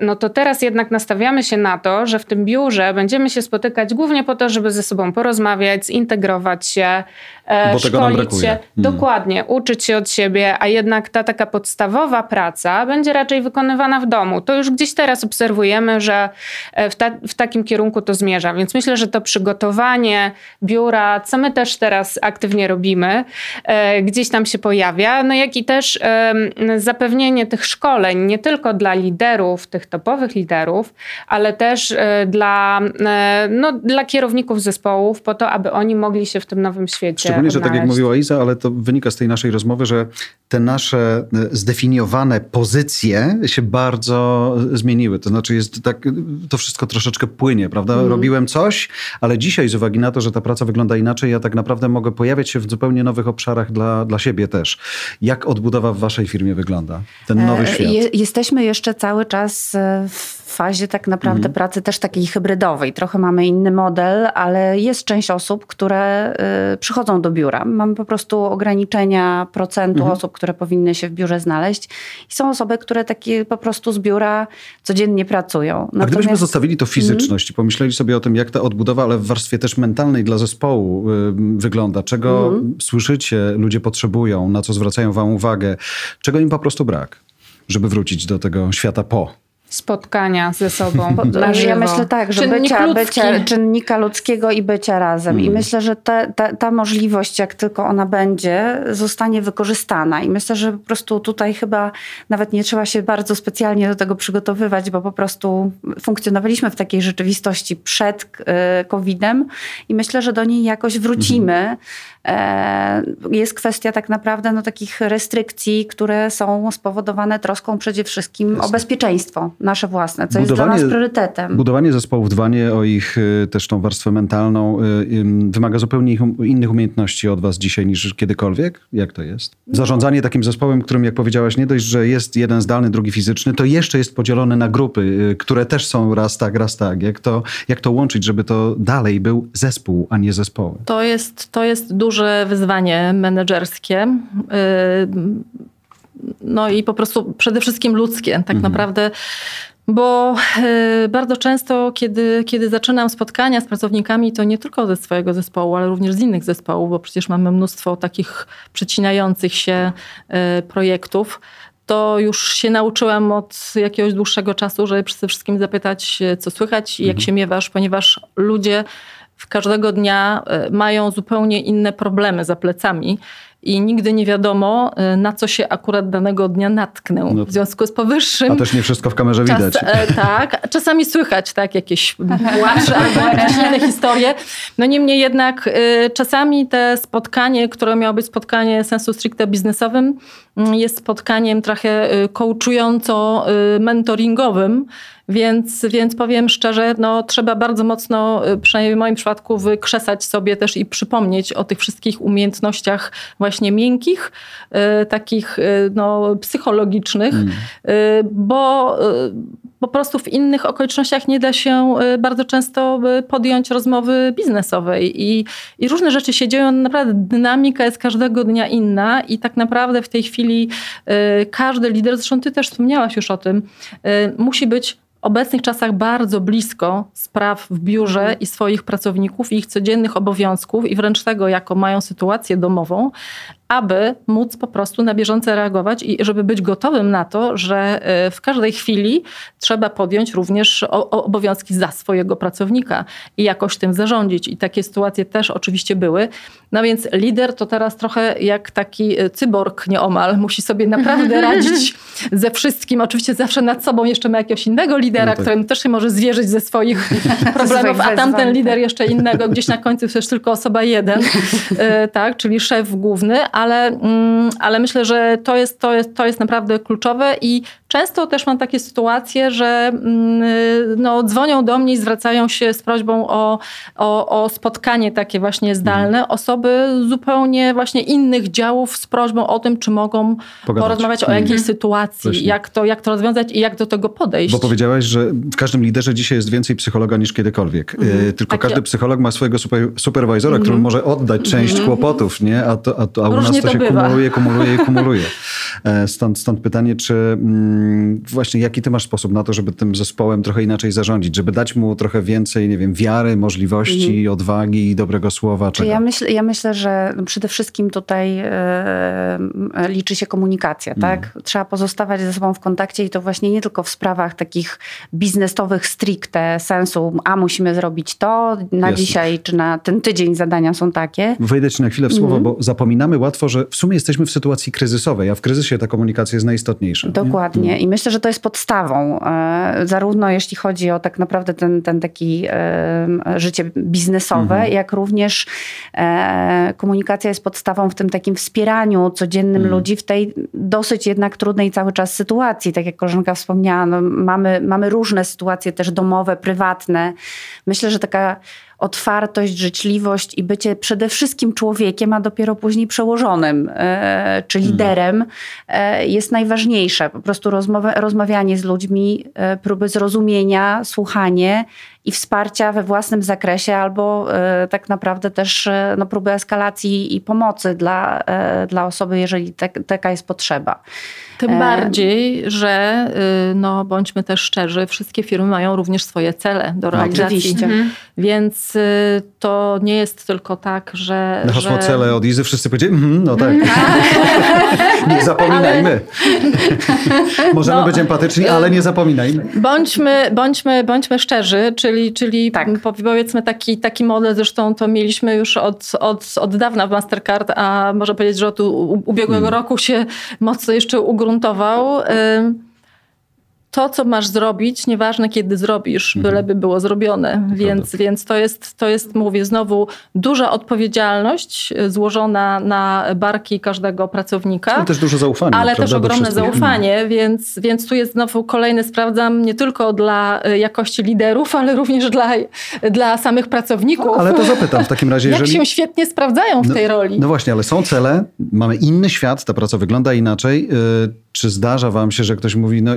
no to teraz jednak nastawiamy się na to, że w tym biurze będziemy się spotykać głównie po to, żeby ze sobą porozmawiać, zintegrować się, e, Bo szkolić się. Mm. Dokładnie, uczyć się od siebie, a jednak ta taka podstawowa praca będzie raczej wykonywana w domu. To już gdzieś teraz obserwujemy, że e, w, ta, w takim kierunku to zmierza. Więc myślę, że to przygotowanie biura, co my też teraz aktywnie robimy, e, gdzieś tam się pojawia, no jak i też zapewnienie tych szkoleń nie tylko dla liderów, tych topowych liderów, ale też dla, no, dla kierowników zespołów, po to, aby oni mogli się w tym nowym świecie Szczególnie, że tak jak odnaleźć. mówiła Iza, ale to wynika z tej naszej rozmowy, że te nasze e, zdefiniowane pozycje się bardzo zmieniły. To znaczy jest tak, to wszystko troszeczkę płynie, prawda? Mhm. Robiłem coś, ale dzisiaj z uwagi na to, że ta praca wygląda inaczej, ja tak naprawdę mogę pojawiać się w zupełnie nowych obszarach dla, dla siebie też. Jak odbudowa w waszej firmie wygląda? Ten nowy E, świat. Je, jesteśmy jeszcze cały czas e, w fazie tak naprawdę Mhm. pracy też takiej hybrydowej. Trochę mamy inny model, ale jest część osób, które e, przychodzą do biura. Mamy po prostu ograniczenia procentu Mhm. osób, które powinny się w biurze znaleźć. I są osoby, które takie po prostu z biura codziennie pracują. A gdybyśmy Natomiast- zostawili to fizyczność i pomyśleli sobie o tym, jak ta odbudowa, ale w warstwie też mentalnej dla zespołu y, wygląda, czego słyszycie, ludzie potrzebują, na co zwracają wam uwagę, czego im po prostu brak, żeby wrócić do tego świata po. Spotkania ze sobą. Bo- na żywo. Ja myślę tak, że Czynnik bycia, ludzki. bycia, czynnika ludzkiego i bycia razem. I myślę, że te, ta, ta możliwość, jak tylko ona będzie, zostanie wykorzystana. I myślę, że po prostu tutaj chyba nawet nie trzeba się bardzo specjalnie do tego przygotowywać, bo po prostu funkcjonowaliśmy w takiej rzeczywistości przed e, COVID-em i myślę, że do niej jakoś wrócimy. E, Jest kwestia tak naprawdę no, takich restrykcji, które są spowodowane troską przede wszystkim o bezpieczeństwo nasze własne, co jest dla nas priorytetem. Budowanie zespołów, dbanie o ich y, też tą warstwę mentalną y, ym, wymaga zupełnie um, innych umiejętności od was dzisiaj niż kiedykolwiek? Jak to jest? Zarządzanie takim zespołem, którym jak powiedziałaś, nie dość, że jest jeden zdalny, drugi fizyczny, to jeszcze jest podzielony na grupy, y, które też są raz tak, raz tak. Jak to, jak to łączyć, żeby to dalej był zespół, a nie zespoły? To jest, to jest duże wyzwanie menedżerskie. Yy, No i po prostu przede wszystkim ludzkie, tak naprawdę. Bo yy, bardzo często, kiedy, kiedy zaczynam spotkania z pracownikami, to nie tylko ze swojego zespołu, ale również z innych zespołów, bo przecież mamy mnóstwo takich przecinających się yy, projektów, to już się nauczyłam od jakiegoś dłuższego czasu, żeby przede wszystkim zapytać, e, co słychać i jak się miewasz, ponieważ ludzie w każdego dnia mają zupełnie inne problemy za plecami i nigdy nie wiadomo, e, na co się akurat danego dnia natknę. No. W związku z powyższym. A też nie wszystko w kamerze widać. Czas, e, tak, czasami słychać tak, jakieś płacze albo jakieś inne historie. No niemniej jednak e, czasami te spotkanie, które miało być spotkanie sensu stricte biznesowym, mm, jest spotkaniem trochę e, coachująco-mentoringowym. Więc, więc powiem szczerze, no, trzeba bardzo mocno, przynajmniej w moim przypadku, wykrzesać sobie też i przypomnieć o tych wszystkich umiejętnościach właśnie miękkich, e, takich e, no, psychologicznych, e, bo po prostu w innych okolicznościach nie da się bardzo często podjąć rozmowy biznesowej i, i różne rzeczy się dzieją. Naprawdę dynamika jest każdego dnia inna i tak naprawdę w tej chwili każdy lider, zresztą ty też wspomniałaś już o tym, musi być obecnych czasach bardzo blisko spraw w biurze i swoich pracowników, i ich codziennych obowiązków i wręcz tego, jaką mają sytuację domową, aby móc po prostu na bieżąco reagować i żeby być gotowym na to, że e, w każdej chwili trzeba podjąć również obowiązki za swojego pracownika i jakoś tym zarządzić. I takie sytuacje też oczywiście były. No więc lider to teraz trochę jak taki e, cyborg nieomal. Musi sobie naprawdę radzić ze wszystkim. Oczywiście zawsze nad sobą jeszcze ma jakiegoś innego lidera, No tak. któremu też się może zwierzyć ze swoich problemów, a tamten lider jeszcze innego, gdzieś na końcu też tylko osoba jeden, e, tak, czyli szef główny, ale, mm, ale myślę, że to jest, to, jest, to jest naprawdę kluczowe i często też mam takie sytuacje, że mm, no, dzwonią do mnie i zwracają się z prośbą o, o, o spotkanie takie właśnie zdalne, osoby zupełnie właśnie innych działów z prośbą o tym, czy mogą Pogadać. porozmawiać o Mhm. jakiejś sytuacji, Właśnie. jak to, jak to rozwiązać i jak do tego podejść. Bo powiedziałaś, że w każdym liderze dzisiaj jest więcej psychologa niż kiedykolwiek. E, Tylko Takie- każdy psycholog ma swojego super, superwizora, któremu może oddać część kłopotów, nie? A, to, a, to, a u Różnie nas to to się bywa. kumuluje, kumuluje i kumuluje. E, stąd, stąd pytanie, czy mm, właśnie jaki ty masz sposób na to, żeby tym zespołem trochę inaczej zarządzić, żeby dać mu trochę więcej, nie wiem, wiary, możliwości, mhm. odwagi i dobrego słowa? Czy ja, myśl, ja myślę, że przede wszystkim tutaj e, liczy się komunikacja, mhm. tak? Trzeba pozostawać ze sobą w kontakcie i to właśnie nie tylko w sprawach takich biznesowych stricte sensu, a musimy zrobić to na Jasne. dzisiaj, czy na ten tydzień zadania są takie. Wejdę ci na chwilę w słowo, mm. bo zapominamy łatwo, że w sumie jesteśmy w sytuacji kryzysowej, a w kryzysie ta komunikacja jest najistotniejsza. Dokładnie nie? i myślę, że to jest podstawą, e, zarówno jeśli chodzi o tak naprawdę ten, ten taki życie biznesowe, mm. jak również e, komunikacja jest podstawą w tym takim wspieraniu codziennym mm. ludzi w tej dosyć jednak trudnej cały czas sytuacji. Tak jak koleżanka wspomniała, no, mamy, mamy różne sytuacje też domowe, prywatne. Myślę, że taka otwartość, życzliwość i bycie przede wszystkim człowiekiem, a dopiero później przełożonym e, czy hmm. liderem e, jest najważniejsze. Po prostu rozmawianie z ludźmi, e, próby zrozumienia, słuchanie i wsparcia we własnym zakresie, albo tak naprawdę też no, próby eskalacji i pomocy dla, dla osoby, jeżeli te, taka jest potrzeba. Tym bardziej, że no, bądźmy też szczerzy, wszystkie firmy mają również swoje cele do no, realizacji. Oczywiście. Mhm. Więc Y, to nie jest tylko tak, że... Na hasło że... cele od Izy wszyscy powiedzieli, mm, no tak. nie zapominajmy. Ale... Możemy no, być empatyczni, ale nie zapominajmy. Bądźmy, bądźmy, bądźmy szczerzy, czyli, czyli tak. powiedzmy taki, taki model, zresztą to mieliśmy już od, od, od dawna w Mastercard, a można powiedzieć, że od ubiegłego hmm. roku się mocno jeszcze ugruntował to, co masz zrobić, nieważne kiedy zrobisz, mhm. byleby było zrobione. Więc, więc to, jest, to jest, mówię znowu, duża odpowiedzialność e, złożona na barki każdego pracownika. Ale też duże zaufanie. Ale też ogromne zaufanie, więc, więc tu jest znowu kolejny, sprawdzam, nie tylko dla e, jakości liderów, ale również dla, dla samych pracowników. ale to zapytam w takim razie, Jak jeżeli... się świetnie sprawdzają w no, tej roli. No właśnie, ale są cele, mamy inny świat, ta praca wygląda inaczej. Yy czy zdarza wam się, że ktoś mówi, no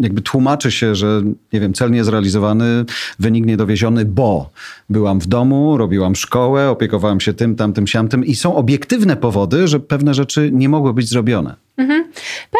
jakby tłumaczy się, że nie wiem, cel nie zrealizowany, wynik niedowieziony, bo byłam w domu, robiłam szkołę, opiekowałam się tym, tamtym, siamtym i są obiektywne powody, że pewne rzeczy nie mogły być zrobione. Mhm.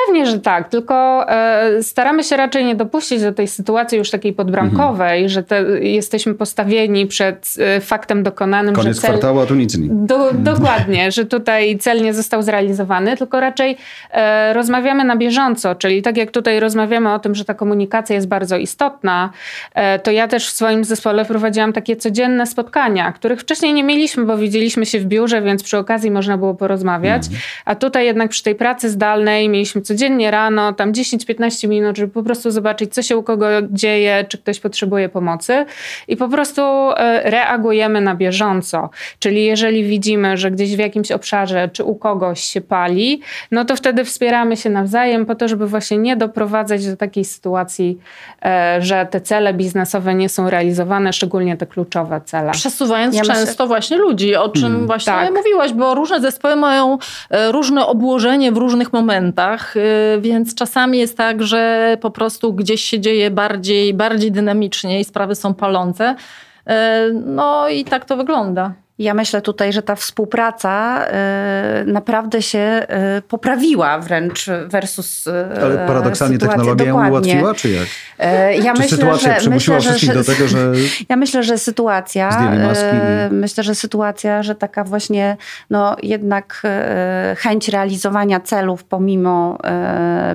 Pewnie, że tak, tylko e, staramy się raczej nie dopuścić do tej sytuacji już takiej podbramkowej, mhm. że te, jesteśmy postawieni przed e, faktem dokonanym. Koniec że cel, kwartału, a tu nic nie. Do, dokładnie, że tutaj cel nie został zrealizowany, tylko raczej e, rozmawiamy na bieżąco, czyli tak jak tutaj rozmawiamy o tym, że ta komunikacja jest bardzo istotna, e, to ja też w swoim zespole prowadziłam takie codzienne spotkania, których wcześniej nie mieliśmy, bo widzieliśmy się w biurze, więc przy okazji można było porozmawiać, mhm. a tutaj jednak przy tej pracy z zdalnej, mieliśmy codziennie rano, tam 10-15 minut, żeby po prostu zobaczyć, co się u kogo dzieje, czy ktoś potrzebuje pomocy i po prostu e, reagujemy na bieżąco. Czyli jeżeli widzimy, że gdzieś w jakimś obszarze, czy u kogoś się pali, no to wtedy wspieramy się nawzajem po to, żeby właśnie nie doprowadzać do takiej sytuacji, e, że te cele biznesowe nie są realizowane, szczególnie te kluczowe cele. Przesuwając ja często myślę... właśnie ludzi, o czym hmm, właśnie tak. mówiłaś, bo różne zespoły mają e, różne obłożenie w różnych momentach, y, więc czasami jest tak, że po prostu gdzieś się dzieje bardziej, bardziej dynamicznie i sprawy są palące. Y, no i tak to wygląda. Ja myślę tutaj, że ta współpraca y, naprawdę się y, poprawiła wręcz versus. Y, Ale paradoksalnie technologia ją ułatwiła, czy jak? Ja czy myślę, sytuacja że, przymusiła myślę, wszystkich że, do tego, że. Ja myślę, że sytuacja. Myślę, że sytuacja, że taka właśnie, no jednak chęć realizowania celów pomimo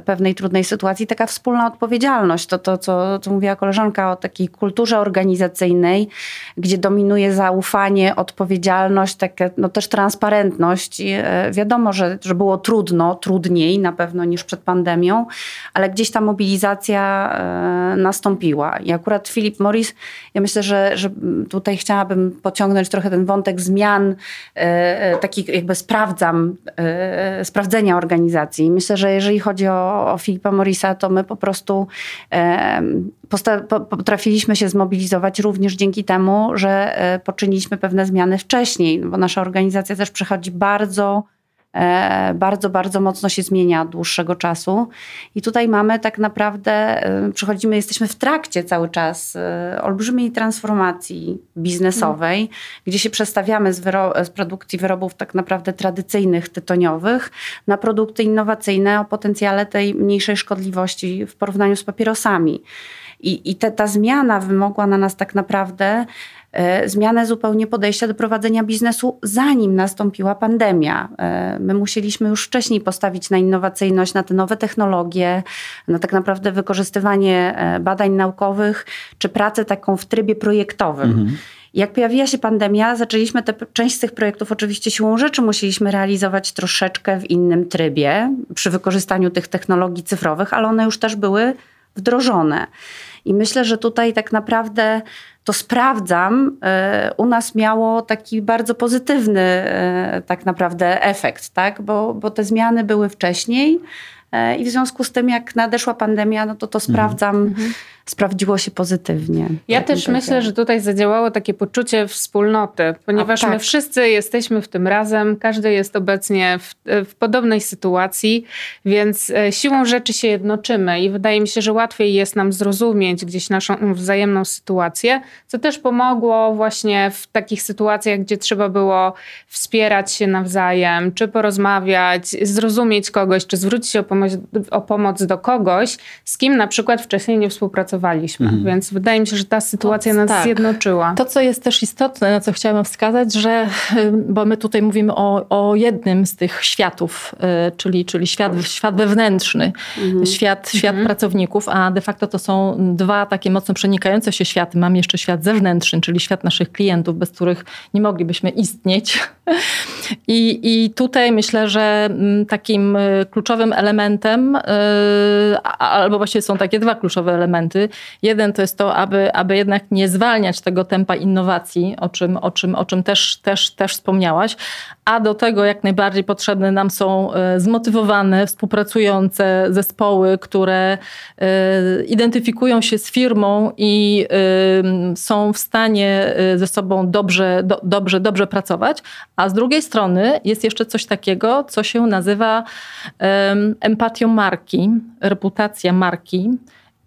pewnej trudnej sytuacji, taka wspólna odpowiedzialność. To, to co, co mówiła koleżanka o takiej kulturze organizacyjnej, gdzie dominuje zaufanie, odpowiedzialność odpowiedzialność, takie, no też transparentność. I e, wiadomo, że, że było trudno, trudniej na pewno niż przed pandemią, ale gdzieś ta mobilizacja e, nastąpiła. I akurat Philip Morris, ja myślę, że, że tutaj chciałabym pociągnąć trochę ten wątek zmian, e, takich jakby sprawdzam, sprawdzenia organizacji. Myślę, że jeżeli chodzi o, o Philipa Morrisa, to my po prostu potrafiliśmy się zmobilizować również dzięki temu, że poczyniliśmy pewne zmiany wcześniej, bo nasza organizacja też przechodzi bardzo E, bardzo, bardzo mocno się zmienia od dłuższego czasu. I tutaj mamy tak naprawdę, e, przechodzimy, jesteśmy w trakcie cały czas e, olbrzymiej transformacji biznesowej, mm. gdzie się przestawiamy z, z produkcji wyrobów tak naprawdę tradycyjnych, tytoniowych, na produkty innowacyjne o potencjale tej mniejszej szkodliwości w porównaniu z papierosami. I, i te, ta zmiana wymogła na nas tak naprawdę E, zmianę zupełnie podejścia do prowadzenia biznesu, zanim nastąpiła pandemia. E, my musieliśmy już wcześniej postawić na innowacyjność, na te nowe technologie, na tak naprawdę wykorzystywanie e, badań naukowych, czy pracę taką w trybie projektowym. Mhm. Jak pojawiła się pandemia, zaczęliśmy te, część z tych projektów oczywiście siłą rzeczy musieliśmy realizować troszeczkę w innym trybie, przy wykorzystaniu tych technologii cyfrowych, ale one już też były wdrożone. I myślę, że tutaj tak naprawdę to sprawdzam, e, u nas miało taki bardzo pozytywny e, tak naprawdę efekt, tak? bo, bo te zmiany były wcześniej. E, I w związku z tym, jak nadeszła pandemia, no to to mhm. sprawdzam. Mhm sprawdziło się pozytywnie. Ja też myślę, że tutaj zadziałało takie poczucie wspólnoty, ponieważ tak. my wszyscy jesteśmy w tym razem, każdy jest obecnie w, w, podobnej sytuacji, więc e, siłą rzeczy się jednoczymy i wydaje mi się, że łatwiej jest nam zrozumieć gdzieś naszą wzajemną sytuację, co też pomogło właśnie w takich sytuacjach, gdzie trzeba było wspierać się nawzajem, czy porozmawiać, zrozumieć kogoś, czy zwrócić się o pomoc, o pomoc do kogoś, z kim na przykład wcześniej nie współpracowaliśmy pracowaliśmy. Mhm. Więc wydaje mi się, że ta sytuacja to, nas tak. zjednoczyła. To, co jest też istotne, na co chciałam wskazać, że, bo my tutaj mówimy o, o jednym z tych światów, y, czyli, czyli świat, świat wewnętrzny, mhm. świat, świat mhm. pracowników, a de facto to są dwa takie mocno przenikające się światy. Mam jeszcze świat zewnętrzny, czyli świat naszych klientów, bez których nie moglibyśmy istnieć. I, i tutaj myślę, że mm, takim y, kluczowym elementem, y, albo właściwie są takie dwa kluczowe elementy, Jeden to jest to, aby, aby jednak nie zwalniać tego tempa innowacji, o czym, o czym, o czym też, też, też wspomniałaś, a do tego jak najbardziej potrzebne nam są e, zmotywowane, współpracujące zespoły, które e, identyfikują się z firmą i e, są w stanie ze sobą dobrze, do, dobrze, dobrze pracować, a z drugiej strony jest jeszcze coś takiego, co się nazywa empatią marki, reputacja marki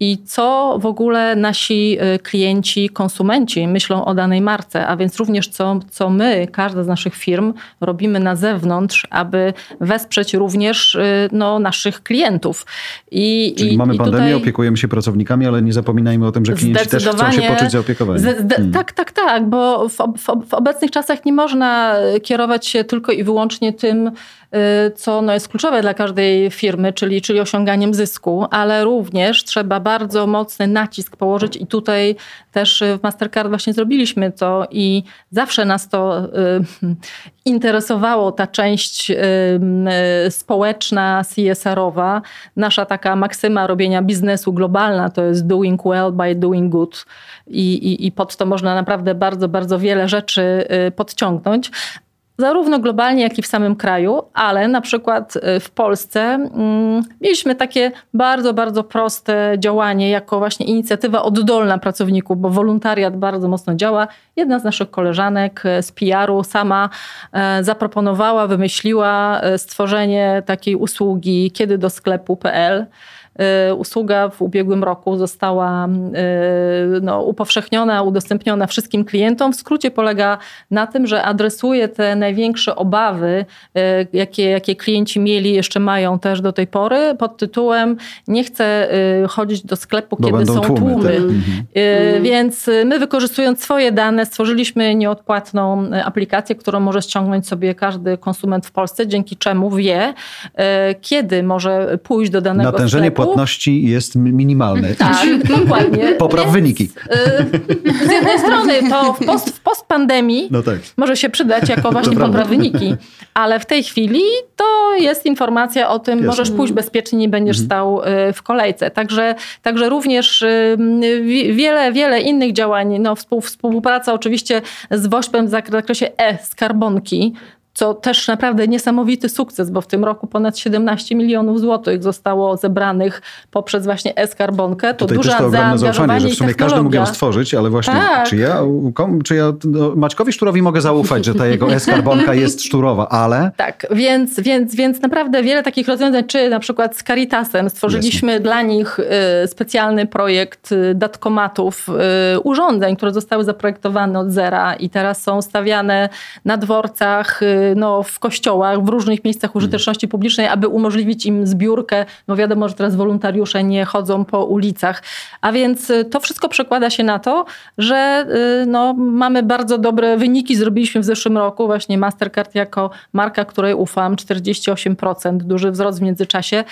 i co w ogóle nasi y, klienci, konsumenci myślą o danej marce, a więc również co, co my, każda z naszych firm robimy na zewnątrz, aby wesprzeć również y, no, naszych klientów. I, Czyli i, mamy i pandemię, opiekujemy się pracownikami, ale nie zapominajmy o tym, że klienci też chcą się poczuć zaopiekowani. Hmm. Tak, tak, tak, bo w, w, w obecnych czasach nie można kierować się tylko i wyłącznie tym, Y, co no jest kluczowe dla każdej firmy, czyli, czyli osiąganiem zysku, ale również trzeba bardzo mocny nacisk położyć i tutaj też w Mastercard właśnie zrobiliśmy to i zawsze nas to y, interesowało, ta część y, społeczna, CSR-owa. Nasza taka maksyma robienia biznesu globalna to jest doing well by doing good i, i, i pod to można naprawdę bardzo, bardzo wiele rzeczy podciągnąć zarówno globalnie, jak i w samym kraju, ale na przykład y, w Polsce mm, mieliśmy takie bardzo, bardzo proste działanie jako właśnie inicjatywa oddolna pracowników, bo wolontariat bardzo mocno działa. Jedna z naszych koleżanek y, z PR-u sama y, zaproponowała, wymyśliła stworzenie takiej usługi kiedy do sklepu.pl. Y, usługa w ubiegłym roku została y, no, upowszechniona, udostępniona wszystkim klientom. W skrócie polega na tym, że adresuje te największe obawy, y, jakie, jakie klienci mieli, jeszcze mają też do tej pory, pod tytułem nie chcę chodzić do sklepu, Bo kiedy są tłumy. tłumy. Tak? Mhm. Więc my wykorzystując swoje dane stworzyliśmy nieodpłatną aplikację, którą może ściągnąć sobie każdy konsument w Polsce, dzięki czemu wie, kiedy może pójść do danego Natężenie sklepu płatności jest minimalny. Tak, dokładnie. Popraw Więc, wyniki. Y, z jednej strony to w, post, w postpandemii no tak. może się przydać jako właśnie popraw wyniki, ale w tej chwili to jest informacja o tym, Jasne. możesz pójść bezpiecznie, nie będziesz mhm. stał y, w kolejce. Także, także również wiele, wiele innych działań, no, współpraca oczywiście z WOŚP-em w zakresie e-skarbonki, co też naprawdę niesamowity sukces, bo w tym roku ponad 17 milionów złotych zostało zebranych poprzez właśnie e-skarbonkę. To Tutaj też to ogromne zaufanie, że w sumie każdy mógł ją stworzyć, ale właśnie tak. czy ja, czy ja no, Maćkowi Szturowi mogę zaufać, że ta jego e-skarbonka jest szturowa, ale... Tak, więc, więc, więc naprawdę wiele takich rozwiązań, czy na przykład z Caritasem stworzyliśmy Jasne. dla nich y, specjalny projekt y, datkomatów, y, urządzeń, które zostały zaprojektowane od zera i teraz są stawiane na dworcach, no, w kościołach, w różnych miejscach użyteczności publicznej, aby umożliwić im zbiórkę. No wiadomo, że teraz wolontariusze nie chodzą po ulicach. A więc y, to wszystko przekłada się na to, że y, no, mamy bardzo dobre wyniki. Zrobiliśmy w zeszłym roku właśnie Mastercard jako marka, której ufam, 48%, duży wzrost w międzyczasie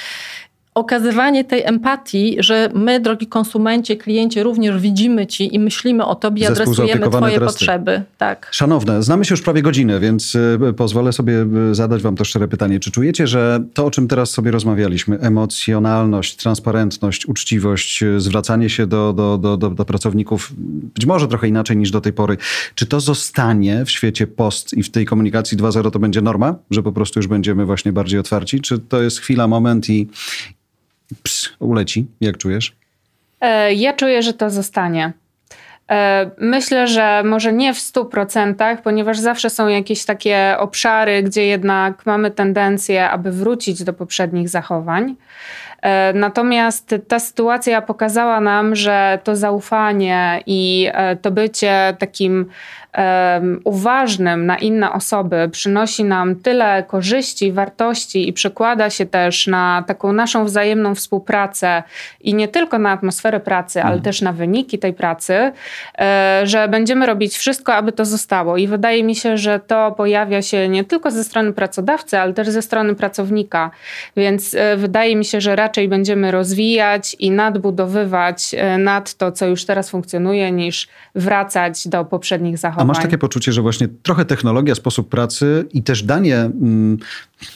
okazywanie tej empatii, że my, drogi konsumencie, kliencie, również widzimy ci i myślimy o tobie, adresujemy twoje potrzeby. Tak. Szanowne, znamy się już prawie godzinę, więc e, pozwolę sobie e, zadać wam to szczere pytanie. Czy czujecie, że to, o czym teraz sobie rozmawialiśmy, emocjonalność, transparentność, uczciwość, e, zwracanie się do, do, do, do, do pracowników być może trochę inaczej niż do tej pory, czy to zostanie w świecie post i w tej komunikacji 2.0 to będzie norma, że po prostu już będziemy właśnie bardziej otwarci? Czy to jest chwila, moment i, ps, uleci? Jak czujesz? E, ja czuję, że to zostanie. E, myślę, że może nie w 100%, ponieważ zawsze są jakieś takie obszary, gdzie jednak mamy tendencję, aby wrócić do poprzednich zachowań. E, natomiast ta sytuacja pokazała nam, że to zaufanie i to bycie takim uważnym na inne osoby przynosi nam tyle korzyści, wartości i przekłada się też na taką naszą wzajemną współpracę i nie tylko na atmosferę pracy, ale mhm. też na wyniki tej pracy, e, że będziemy robić wszystko, aby to zostało. I wydaje mi się, że to pojawia się nie tylko ze strony pracodawcy, ale też ze strony pracownika. Więc e, wydaje mi się, że raczej będziemy rozwijać i nadbudowywać e, nad to, co już teraz funkcjonuje, niż wracać do poprzednich zachowań. A masz takie poczucie, że właśnie trochę technologia, sposób pracy i też danie mm,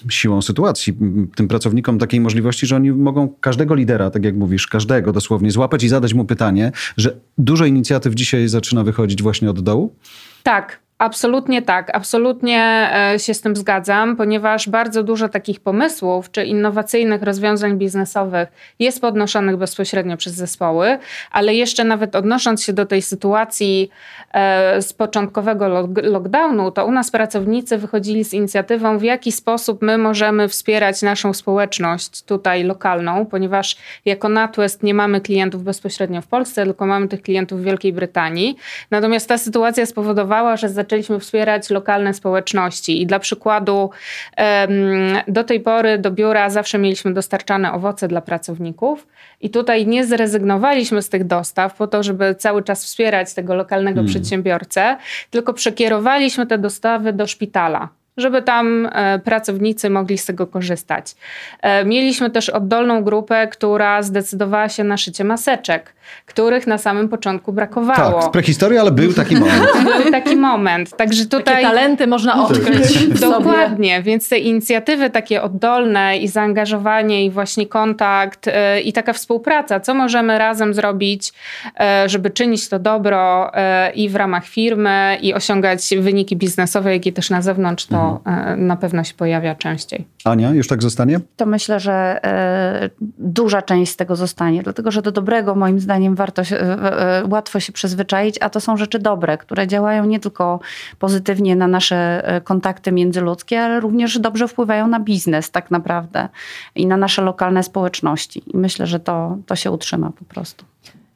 siłą sytuacji mm, tym pracownikom takiej możliwości, że oni mogą każdego lidera, tak jak mówisz, każdego dosłownie złapać i zadać mu pytanie, że dużo inicjatyw dzisiaj zaczyna wychodzić właśnie od dołu? Tak, Absolutnie tak, absolutnie e, się z tym zgadzam, ponieważ bardzo dużo takich pomysłów czy innowacyjnych rozwiązań biznesowych jest podnoszonych bezpośrednio przez zespoły, ale jeszcze nawet odnosząc się do tej sytuacji e, z początkowego lockdownu, to u nas pracownicy wychodzili z inicjatywą, w jaki sposób my możemy wspierać naszą społeczność tutaj lokalną, ponieważ jako NatWest nie mamy klientów bezpośrednio w Polsce, tylko mamy tych klientów w Wielkiej Brytanii. Natomiast ta sytuacja spowodowała, że zaczęliśmy wspierać lokalne społeczności. I dla przykładu, do tej pory do biura zawsze mieliśmy dostarczane owoce dla pracowników. I tutaj nie zrezygnowaliśmy z tych dostaw po to, żeby cały czas wspierać tego lokalnego hmm. przedsiębiorcę, tylko przekierowaliśmy te dostawy do szpitala żeby tam e, pracownicy mogli z tego korzystać. E, mieliśmy też oddolną grupę, która zdecydowała się na szycie maseczek, których na samym początku brakowało. Tak, w prehistorii, ale był taki moment. był taki moment. Także tutaj... Takie talenty można odkryć Dokładnie, więc te inicjatywy takie oddolne i zaangażowanie i właśnie kontakt e, i taka współpraca, co możemy razem zrobić, żeby czynić to dobro i w ramach firmy i osiągać wyniki biznesowe, jak i też na zewnątrz, to E, na pewno się pojawia częściej. Ania, już tak zostanie? To myślę, że e, duża część z tego zostanie, dlatego że do dobrego moim zdaniem warto się, e, łatwo się przyzwyczaić, a to są rzeczy dobre, które działają nie tylko pozytywnie na nasze kontakty międzyludzkie, ale również dobrze wpływają na biznes tak naprawdę i na nasze lokalne społeczności. I myślę, że to, to się utrzyma po prostu.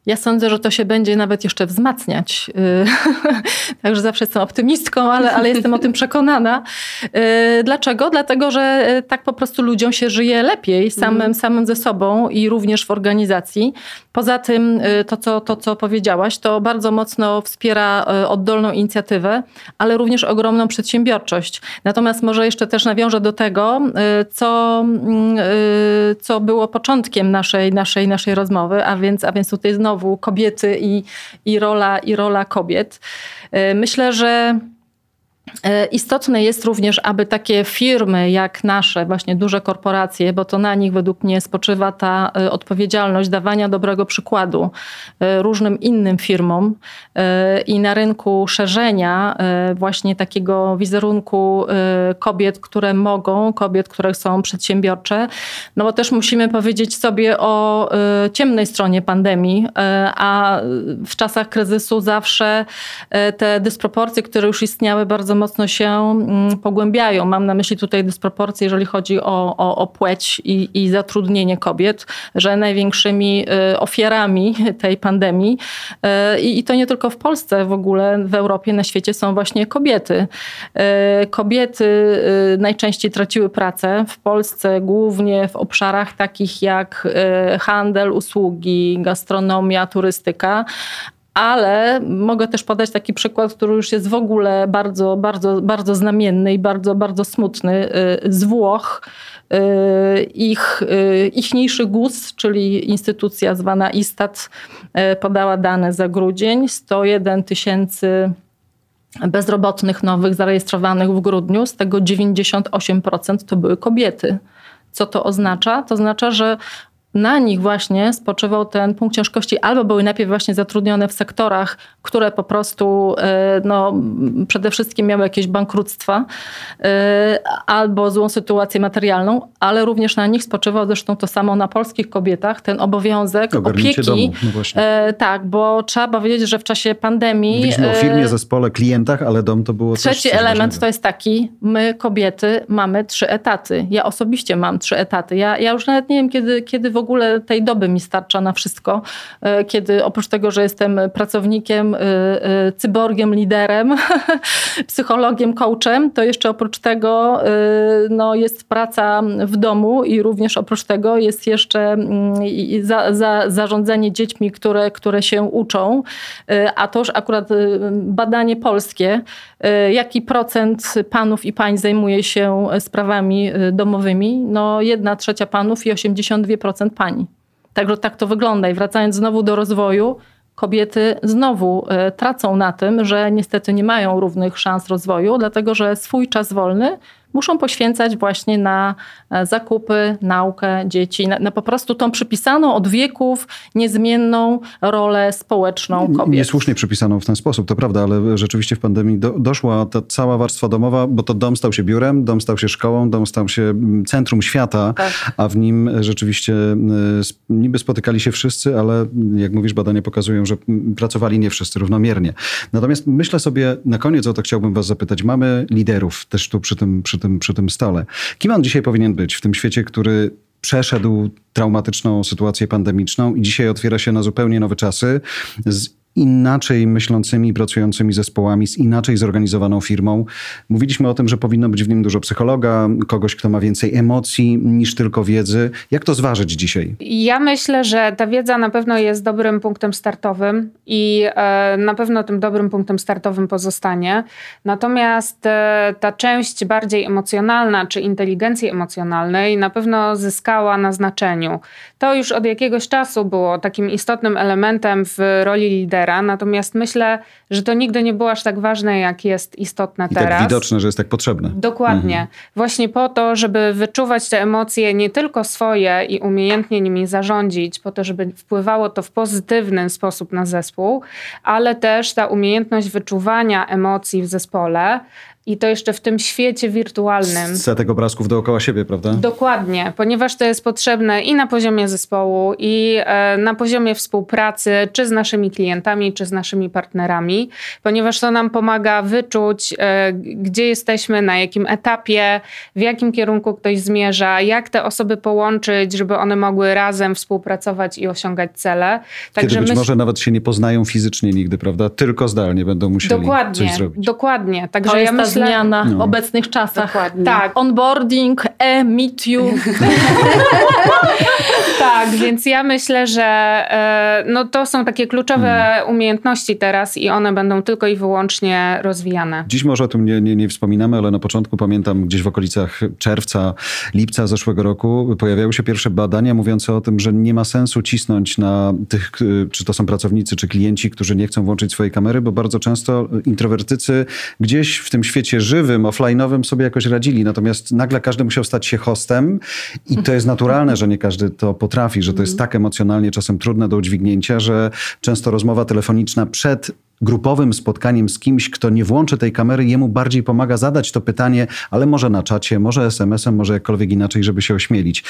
Ja sądzę, że to się będzie nawet jeszcze wzmacniać. Y, także zawsze jestem optymistką, ale, ale jestem o tym przekonana. Y, dlaczego? Dlatego, że y, tak po prostu ludziom się żyje lepiej samym, mm. samym ze sobą i również w organizacji. Poza tym to co, to, co powiedziałaś, to bardzo mocno wspiera oddolną inicjatywę, ale również ogromną przedsiębiorczość. Natomiast może jeszcze też nawiążę do tego, co, mm, co było początkiem naszej, naszej, naszej rozmowy, a więc, a więc tutaj znowu znowu kobiety i, i, rola, i rola kobiet. E, myślę, że istotne jest również, aby takie firmy jak nasze, właśnie duże korporacje, bo to na nich według mnie spoczywa ta e, odpowiedzialność dawania dobrego przykładu e, różnym innym firmom i na rynku szerzenia właśnie takiego wizerunku kobiet, które mogą, kobiet, które są przedsiębiorcze. No bo też musimy powiedzieć sobie o ciemnej stronie pandemii, a w czasach kryzysu zawsze te dysproporcje, które już istniały, bardzo mocno się mm, pogłębiają. Mam na myśli tutaj dysproporcje, jeżeli chodzi o, o, o płeć i, i zatrudnienie kobiet, że największymi y, ofiarami tej pandemii y, i, i to nie tylko w Polsce, w ogóle w Europie, na świecie są właśnie kobiety. Y, kobiety najczęściej traciły pracę w Polsce, głównie w obszarach takich jak handel, usługi, gastronomia, turystyka, ale mogę też podać taki przykład, który już jest w ogóle bardzo, bardzo, bardzo znamienny i bardzo, bardzo smutny y, z Włoch. Y, ich, y, ichniejszy GUS, czyli instytucja zwana ISTAT, podała dane za grudzień. 101 tysięcy bezrobotnych nowych zarejestrowanych w grudniu, z tego 98% to były kobiety. Co to oznacza? To oznacza, że na nich właśnie spoczywał ten punkt ciężkości, albo były najpierw właśnie zatrudnione w sektorach, które po prostu e, no, przede wszystkim miały jakieś bankructwa e, albo złą sytuację materialną, ale również na nich spoczywał zresztą to samo na polskich kobietach, ten obowiązek Ogarnięcie opieki. Domu. No e, tak, bo trzeba powiedzieć, że w czasie pandemii... Mówiliśmy o firmie, zespole, klientach, ale dom to było Trzeci element ważnego. to jest taki, my kobiety mamy trzy etaty. Ja osobiście mam trzy etaty. Ja, ja już nawet nie wiem, kiedy, kiedy w ogóle tej doby mi starcza na wszystko, e, kiedy oprócz tego, że jestem pracownikiem, e, e, cyborgiem, liderem, psychologiem, coachem, to jeszcze oprócz tego no, jest praca w domu i również oprócz tego jest jeszcze mm, za, za, zarządzanie dziećmi, które, które się uczą, a to już akurat badanie polskie, jaki procent panów i pań zajmuje się sprawami domowymi, no jedna trzecia panów i 82% pani. Także tak to wygląda. I wracając znowu do rozwoju, kobiety znowu e, tracą na tym, że niestety nie mają równych szans rozwoju, dlatego że swój czas wolny muszą poświęcać właśnie na e, zakupy, naukę dzieci, na, na, po prostu tą przypisaną od wieków niezmienną rolę społeczną kobiet. Niesłusznie przypisaną w ten sposób, to prawda, ale rzeczywiście w pandemii do, doszła ta cała warstwa domowa, bo to dom stał się biurem, dom stał się szkołą, dom stał się mm, centrum świata, tak. a w nim rzeczywiście e, niby spotykali się wszyscy, ale jak mówisz, badania pokazują, że mm, pracowali nie wszyscy równomiernie. Natomiast myślę sobie, na koniec o to chciałbym was zapytać, mamy liderów też tu przy tym, przy tym tym, przy tym stole. Kim on dzisiaj powinien być w tym świecie, który przeszedł traumatyczną sytuację pandemiczną i dzisiaj otwiera się na zupełnie nowe czasy z inaczej myślącymi, pracującymi zespołami, z inaczej zorganizowaną firmą. Mówiliśmy o tym, że powinno być w nim dużo psychologa, kogoś, kto ma więcej emocji niż tylko wiedzy. Jak to zważyć dzisiaj? Ja myślę, że ta wiedza na pewno jest dobrym punktem startowym i e, na pewno tym dobrym punktem startowym pozostanie. Natomiast e, ta część bardziej emocjonalna czy inteligencji emocjonalnej na pewno zyskała na znaczeniu. To już od jakiegoś czasu było takim istotnym elementem w roli lidera natomiast myślę, że to nigdy nie było aż tak ważne, jak jest istotne I teraz. tak widoczne, że jest tak potrzebne. Dokładnie. Mhm. Właśnie po to, żeby wyczuwać te emocje nie tylko swoje i umiejętnie nimi zarządzić, po to, żeby wpływało to w pozytywny sposób na zespół, ale też ta umiejętność wyczuwania emocji w zespole i to jeszcze w tym świecie wirtualnym. Setek obrazków dookoła siebie, prawda? Dokładnie, ponieważ to jest potrzebne i na poziomie zespołu, i e, na poziomie współpracy, czy z naszymi klientami, czy z naszymi partnerami, ponieważ to nam pomaga wyczuć, e, gdzie jesteśmy, na jakim etapie, w jakim kierunku ktoś zmierza, jak te osoby połączyć, żeby one mogły razem współpracować i osiągać cele. Także Kiedy być myśl... może nawet się nie poznają fizycznie nigdy, prawda? Tylko zdalnie będą musieli dokładnie, coś zrobić. Dokładnie, także ja myślę zmiana w no. obecnych czasach. Dokładnie. Tak. Onboarding, e, meet you. tak, więc ja myślę, że e, no to są takie kluczowe hmm. umiejętności teraz i one będą tylko i wyłącznie rozwijane. Dziś może o tym nie, nie, nie wspominamy, ale na początku pamiętam gdzieś w okolicach czerwca, lipca zeszłego roku pojawiały się pierwsze badania mówiące o tym, że nie ma sensu cisnąć na tych, czy to są pracownicy, czy klienci, którzy nie chcą włączyć swojej kamery, bo bardzo często introwertycy gdzieś w tym świecie żywym, offline'owym sobie jakoś radzili. Natomiast nagle każdy musiał stać się hostem i to jest naturalne, że nie każdy to potrafi, że to jest tak emocjonalnie czasem trudne do udźwignięcia, że często rozmowa telefoniczna przed grupowym spotkaniem z kimś, kto nie włączy tej kamery, jemu bardziej pomaga zadać to pytanie, ale może na czacie, może SMS-em, może jakkolwiek inaczej, żeby się ośmielić.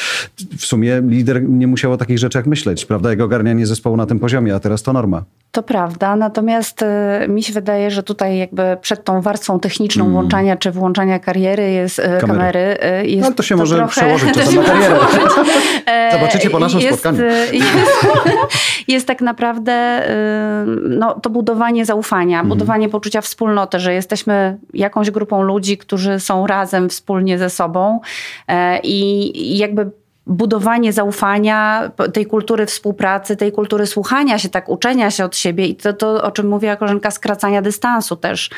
W sumie lider nie musiał o takich rzeczach myśleć, prawda? Jego ogarnianie zespołu na tym poziomie, a teraz to norma. To prawda, natomiast y, mi się wydaje, że tutaj jakby przed tą warstwą techniczną mm. włączania czy włączania kariery jest y, kamery. kamery y, jest no to się to może trochę... przełożyć czasem na karierę. Zobaczycie po naszym jest, spotkaniu. Jest, jest tak naprawdę no, to budowanie zaufania, mm. budowanie poczucia wspólnoty, że jesteśmy jakąś grupą ludzi, którzy są razem wspólnie ze sobą i jakby budowanie zaufania, tej kultury współpracy, tej kultury słuchania się, tak uczenia się od siebie i to, to o czym mówiła koleżanka, skracania dystansu też.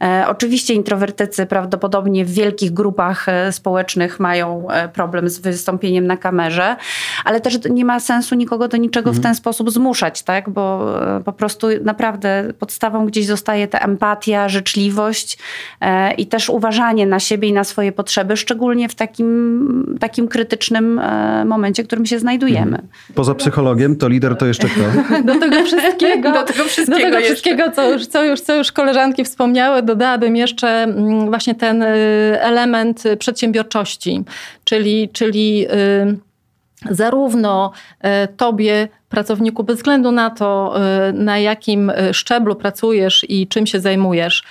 E, oczywiście introwertycy prawdopodobnie w wielkich grupach e, społecznych mają e, problem z wystąpieniem na kamerze, ale też nie ma sensu nikogo do niczego mhm. w ten sposób zmuszać, tak? bo e, po prostu naprawdę podstawą gdzieś zostaje ta empatia, życzliwość e, i też uważanie na siebie i na swoje potrzeby, szczególnie w takim, takim krytycznym momencie, w którym się znajdujemy. Poza psychologiem, to lider to jeszcze kto? Do tego wszystkiego, do tego wszystkiego, do tego wszystkiego co, już, co, już, co już koleżanki wspomniały, dodałabym jeszcze mm, właśnie ten y, element przedsiębiorczości, czyli, czyli y, zarówno y, tobie, pracowniku, bez względu na to, na jakim szczeblu pracujesz i czym się zajmujesz,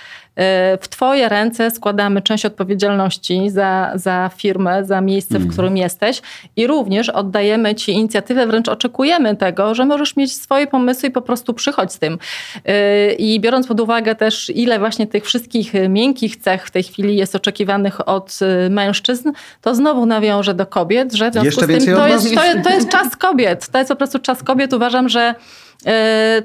w Twoje ręce składamy część odpowiedzialności za, za firmę, za miejsce, w mm. którym jesteś i również oddajemy Ci inicjatywę, wręcz oczekujemy tego, że możesz mieć swoje pomysły i po prostu przychodź z tym. E, I biorąc pod uwagę też, ile właśnie tych wszystkich miękkich cech w tej chwili jest oczekiwanych od e, mężczyzn, to znowu nawiążę do kobiet, że w związku Jeszcze z tym to jest, to, jest, to jest czas kobiet. To jest po prostu czas kobiet. Uważam, że E,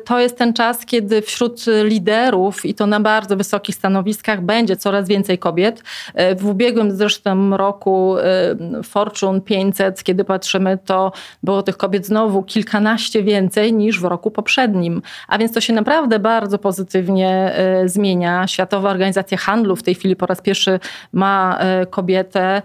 to jest ten czas, kiedy wśród liderów i to na bardzo wysokich stanowiskach będzie coraz więcej kobiet. E, w ubiegłym zresztą roku e, Fortune 500, kiedy patrzymy, to było tych kobiet znowu kilkanaście więcej niż w roku poprzednim. A więc to się naprawdę bardzo pozytywnie zmienia. Światowa Organizacja Handlu w tej chwili po raz pierwszy ma kobietę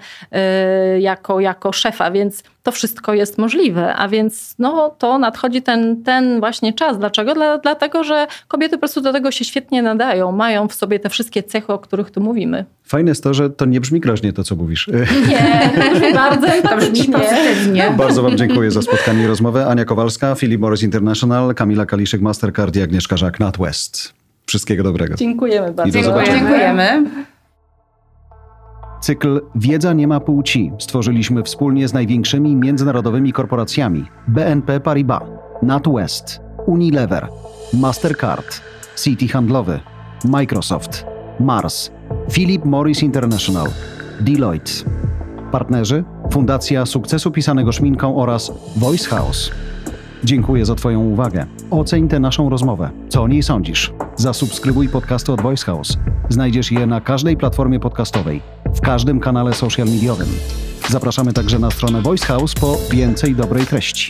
jako, jako szefa, więc to wszystko jest możliwe. A więc no, to nadchodzi ten, ten właśnie czas. Dlaczego? Dla, dlatego, że kobiety po prostu do tego się świetnie nadają. Mają w sobie te wszystkie cechy, o których tu mówimy. Fajne jest to, że to nie brzmi groźnie to, co mówisz. Nie, brzmi bardzo to brzmi pozytywnie. Bardzo wam dziękuję za spotkanie i rozmowę. Ania Kowalska, Philip Morris International, Kamila Kaliszyk, Mastercard i Agnieszka Żak, NatWest. Wszystkiego dobrego. Dziękujemy bardzo. Dziękujemy. Cykl Wiedza nie ma płci stworzyliśmy wspólnie z największymi międzynarodowymi korporacjami BNP Paribas, NatWest, Unilever, Mastercard, City Handlowy, Microsoft, Mars, Philip Morris International, Deloitte. Partnerzy Fundacja Sukcesu Pisanego Szminką oraz Voice House. Dziękuję za Twoją uwagę. Oceń tę naszą rozmowę. Co o niej sądzisz? Zasubskrybuj podcasty od Voice House. Znajdziesz je na każdej platformie podcastowej, w każdym kanale social mediowym. Zapraszamy także na stronę Voice House po więcej dobrej treści.